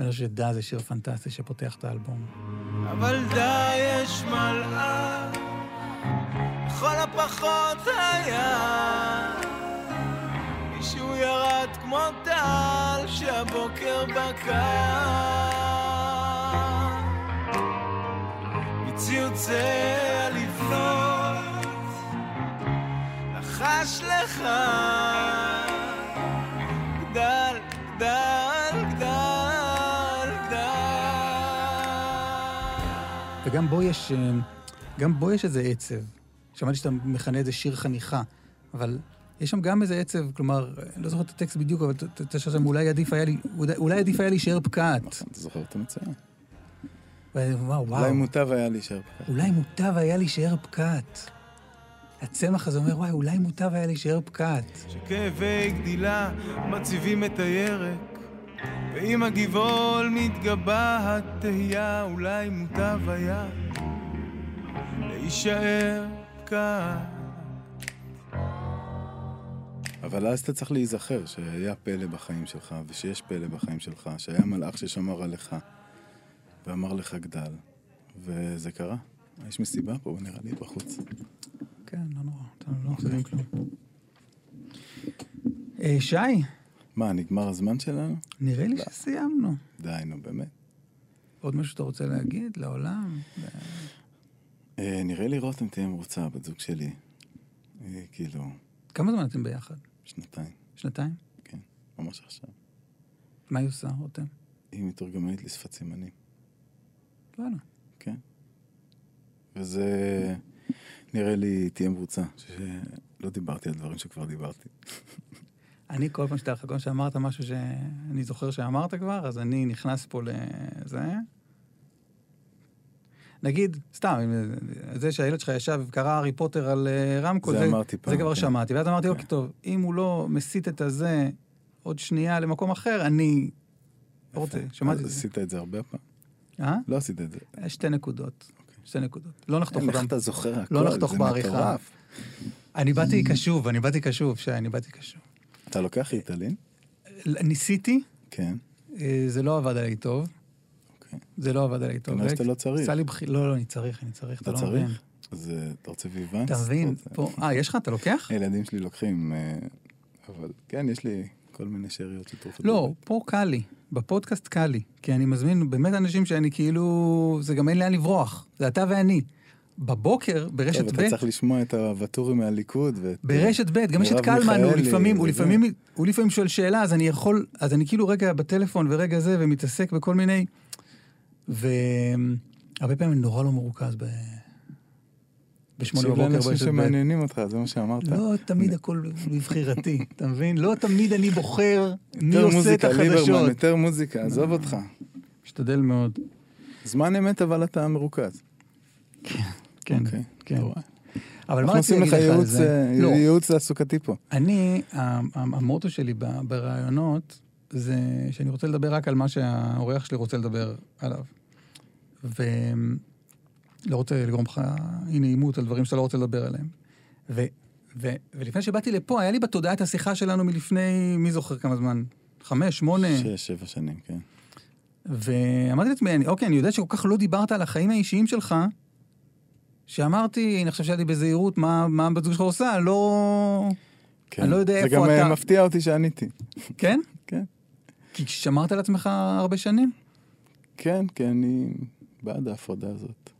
אני חושב שדה זה שיר פנטסטי שפותח את האלבום. אבל די יש מלאך, לכל הפחות היה. מישהו ירד כמו טל שהבוקר בקע. מציוצי הלבנות, יש לך. גדל, גדל, וגם בו יש, אה, גם בו יש איזה עצב. שמעתי שאתה מכנה את זה שיר חניכה, אבל יש שם גם איזה עצב, כלומר, אני לא זוכר את הטקסט בדיוק, אבל אתה- חושב שם, אולי עדיף היה לי, אולי עדיף היה להישאר פקעת. אתה זוכר את המצוין. וואו, אולי וואו, מוטב היה להישאר פקק. אולי מוטב היה להישאר פקעת. הצמח הזה אומר, וואי, אולי מוטב היה להישאר פקעת. שכאבי גדילה מציבים את הירק ועם הגבעול מתגבה התהייה אולי מוטב היה להישאר כאן אבל אז אתה צריך להיזכר שהיה פלא בחיים שלך, ושיש פלא בחיים שלך, שהיה מלאך ששמר עליך, ואמר לך גדל. וזה קרה. יש מסיבה פה, נראה לי, בחוץ. כן, לא נורא, אתה לא מחזירים כלום. אה, שי, מה, נגמר הזמן שלנו? נראה לי שסיימנו. די, נו, באמת. עוד משהו שאתה רוצה להגיד לעולם? אה, נראה לי רותם תהיה מרוצה, בת זוג שלי. אה, כאילו, כמה זמן אתם ביחד? שנתיים, שנתיים? כן, ממש עכשיו. מה היא עושה, רותם? היא מתורגמנית לשפת סימנים, וואלה. כן. וזה, נראה לי, תהיה מרוצה, שלא דיברתי על דברים שכבר דיברתי. אני כל פעם שאתה, פעם שאמרת משהו שאני זוכר שאמרת כבר, אז אני נכנס פה לזה. נגיד, סתם, זה שהילד שלך ישב וקרא הארי פוטר על אה, רמקול, זה אמרתי פעם, זה כבר כן. שמעתי. ואז אמרתי, כן. אוקיי, טוב, אם הוא לא מסיט את הזה עוד שנייה למקום אחר, אני לא רוצה, שמעתי את זה. עשית את זה הרבה פעם? אה? לא עשית את זה. שתי נקודות. שתי נקודות. לא נחתוך אין, איך אותם. אתה זוכר הכל? לא נחתוך זה בעריכה. אני באתי קשוב, אני באתי קשוב, שי, אני באתי קשוב. אתה לוקח ריטלין? ניסיתי, כן. אה, זה לא עבד עליי טוב. אוקיי. זה לא עבד עליי טוב. כנראה שאתה לא צריך. לא, לא, אני צריך, אני צריך, אתה לא. צריך? אז אתה רוצה ויוונס? אתה מבין? פה... אה, יש לך? אתה לוקח? הילדים שלי לוקחים, אה, אבל כן, יש לי כל מיני שאריות של תרופות. לא, פה קל לי. בפודקאסט קל לי. כי אני מזמין באמת אנשים שאני כאילו... זה גם אין לאן לברוח. זה אתה ואני. בבוקר, ברשת טוב, ב', אתה צריך לשמוע את הוואטורי מהליכוד ואת... ברשת ב', גם יש את קלמן, הוא לפעמים, הוא. לפעמים, הוא לפעמים שואל שאלה, אז אני יכול, אז אני כאילו רגע בטלפון ורגע זה, ומתעסק בכל מיני, והרבה פעמים אני נורא לא מרוכז ב... בשמונה בבוקר ברשת ב'. שמעניינים אותך, זה מה שאמרת. לא תמיד הכל מבחירתי, אתה מבין? לא תמיד אני בוחר מי יותר עושה את מוזיקה, ליברמן, החדשות. יותר מוזיקה, עזוב אותך. משתדל מאוד. זמן אמת, אבל אתה מרוכז. כן, אוקיי, כן. אבל מה אנחנו רציתי עושים לך להגיד לך על זה? אה, לא, ייעוץ תעסוקתי פה. אני, המוטו שלי ב- בראיונות, זה שאני רוצה לדבר רק על מה שהאורח שלי רוצה לדבר עליו. ולא רוצה לגרום לך אי נעימות על דברים שאתה לא רוצה לדבר עליהם. ו, ו, ולפני שבאתי לפה, היה לי בתודעה את השיחה שלנו מלפני, מי זוכר כמה זמן? חמש, שמונה? שש, שבע שנים, כן. ואמרתי לעצמי, אוקיי, אני יודע שכל כך לא דיברת על החיים האישיים שלך, שאמרתי, אני חושב שאלתי בזהירות, מה, מה הבת זוג שלך עושה? לא... כן. אני לא יודע איפה זה גם אתה. אה, מפתיע אותי שעניתי. כן? כן. כי שמרת על עצמך הרבה שנים? כן, כי אני בעד ההפרדה הזאת,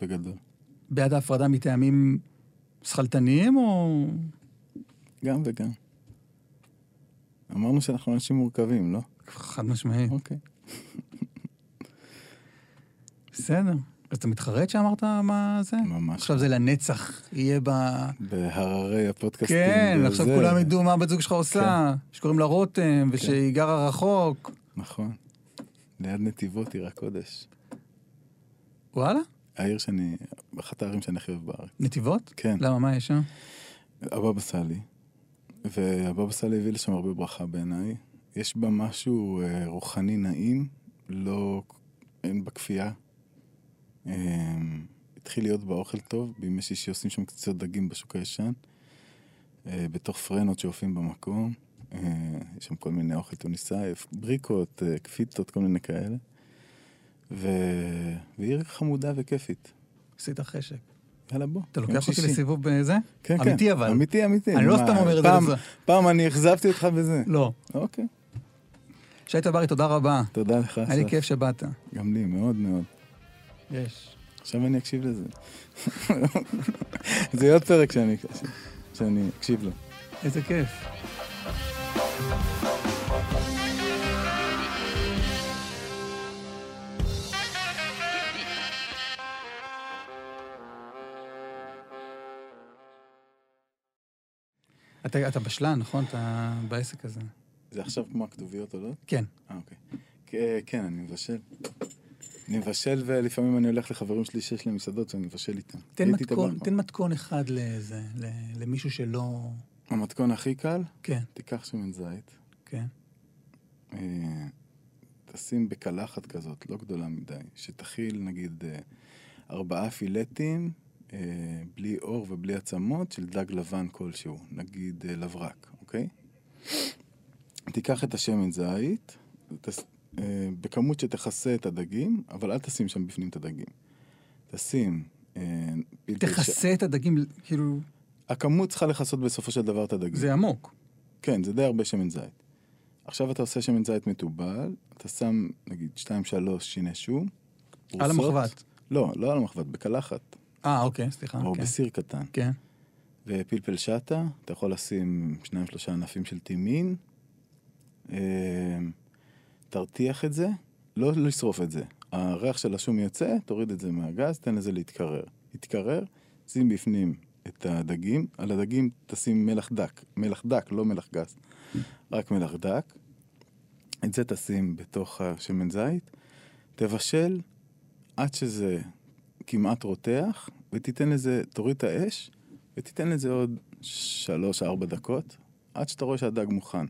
בגדול. בעד ההפרדה מטעמים שכלתניים, או... גם וגם. אמרנו שאנחנו אנשים מורכבים, לא? חד משמעית. אוקיי. בסדר. אז אתה מתחרט שאמרת מה זה? ממש. עכשיו זה לנצח יהיה ב... בהררי הפודקאסטים. כן, עכשיו וזה. כולם ידעו מה הבת זוג שלך עושה, שקוראים לה רותם, ושהיא גרה רחוק. נכון. ליד נתיבות עיר הקודש. וואלה? העיר שאני, אחת הערים שאני הכי אוהב בארץ. נתיבות? כן. למה, מה יש שם? הבבא סאלי. והבבא סאלי הביא לשם הרבה ברכה בעיניי. יש בה משהו אה, רוחני נעים, לא... אין בה כפייה. אה, התחיל להיות בה אוכל טוב, בימי שישי עושים שם קציצות דגים בשוק הישן, אה, בתוך פרנות שעופים במקום. אה, יש שם כל מיני אוכל טוניסאי, בריקות, אה, קפיטות, כל מיני כאלה. ו... ועיר חמודה וכיפית. עשית חשק. יאללה בוא. אתה לוקח אותי. לסיבוב בזה? כן, כן. אמיתי אבל. אמיתי, אמיתי. אני לא סתם אומר את זה פעם- אני אכזבתי אותך בזה. לא. אוקיי. שי טברי, תודה רבה. תודה לך, היה לי. כיף שבאת. גם לי, מאוד מאוד. יש. עכשיו אני אקשיב לזה. זה עוד פרק שאני. שאני אקשיב לו. איזה כיף. אתה, אתה בשלן, נכון? אתה בעסק הזה. זה עכשיו כמו הכתוביות עולות? כן. אה, אוקיי. כן, אני מבשל. אני מבשל ולפעמים אני הולך לחברים שלי שיש להם מסעדות ואני מבשל איתם. תן מתכון, תן מתכון אחד לזה, למישהו שלא... המתכון הכי קל, כן, תיקח שמן זית, כן. אה, תשים בקלחת כזאת, לא גדולה מדי, שתכיל נגיד אה, ארבעה פילטים, אה, בלי אור ובלי עצמות, של דג לבן כלשהו, נגיד לברק, אוקיי? תיקח את השמן זית, אה, בכמות שתכסה את הדגים, אבל אל תשים שם בפנים את הדגים. תשים... אה, ש- תכסה את הדגים, כאילו, הכמות צריכה לכסות בסופו של דבר את הדגים. זה עמוק. כן, זה די הרבה שמן זית. עכשיו אתה עושה שמן זית מתובל, אתה שם נגיד 2-3 שיני שום. על. המחבת. לא, לא על המחבת, בקלחת. אה, אוקיי, סליחה. או כן. בסיר קטן. כן. ופלפל שטה, אתה יכול לשים שניים שלושה ענפים של טימין. תרתיח את זה, לא לשרוף את זה. הריח של השום יוצא, תוריד את זה מהגז, תן לזה להתקרר. יתקרר, שים בפנים את הדגים, על הדגים תשים מלח דק. מלח דק, לא מלח גס. רק מלח דק. את זה תשים בתוך השמן זית, תבשל עד שזה כמעט רותח, ותיתן לזה, תוריד את האש, ותיתן לזה עוד שלוש-ארבע דקות, עד שאתה רואה שהדג מוכן.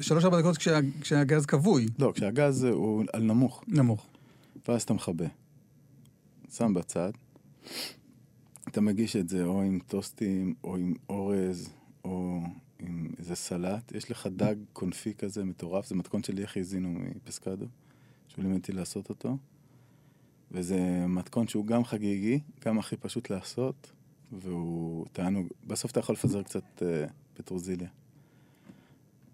שלוש-ארבע דקות כשה- כשהגז כבוי, לא, כשהגז הוא על נמוך, נמוך. ואז אתה מכבה. שם בצד. אתה מגיש את זה או עם טוסטים, או עם אורז, או עם איזה סלט. יש לך דג קונפי כזה מטורף, זה מתכון שלי איך הזינו מפסקדו, שהוא לימד אותי לעשות אותו. וזה מתכון שהוא גם חגיגי, גם הכי פשוט לעשות, והוא תענוג. בסוף אתה יכול לפזר קצת אה, פטרוזיליה.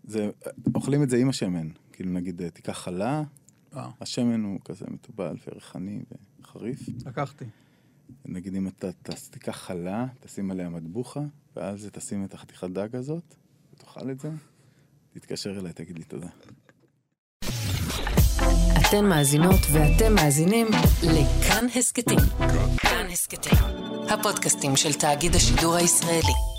זה, אוכלים את זה עם השמן. כאילו נגיד, תיקח חלה, אה, השמן הוא כזה מתובל וריחני וחריף. לקחתי. נגיד אם אתה תיקח חלה, תשים עליה מטבוחה, ועל זה תשים את החתיכת דג הזאת, ותאכל את זה, תתקשר אליי, תגיד לי תודה. אתן מאזינות ואתם מאזינים לכאן הסכתים. כאן הסכתים, הפודקאסטים של תאגיד השידור הישראלי.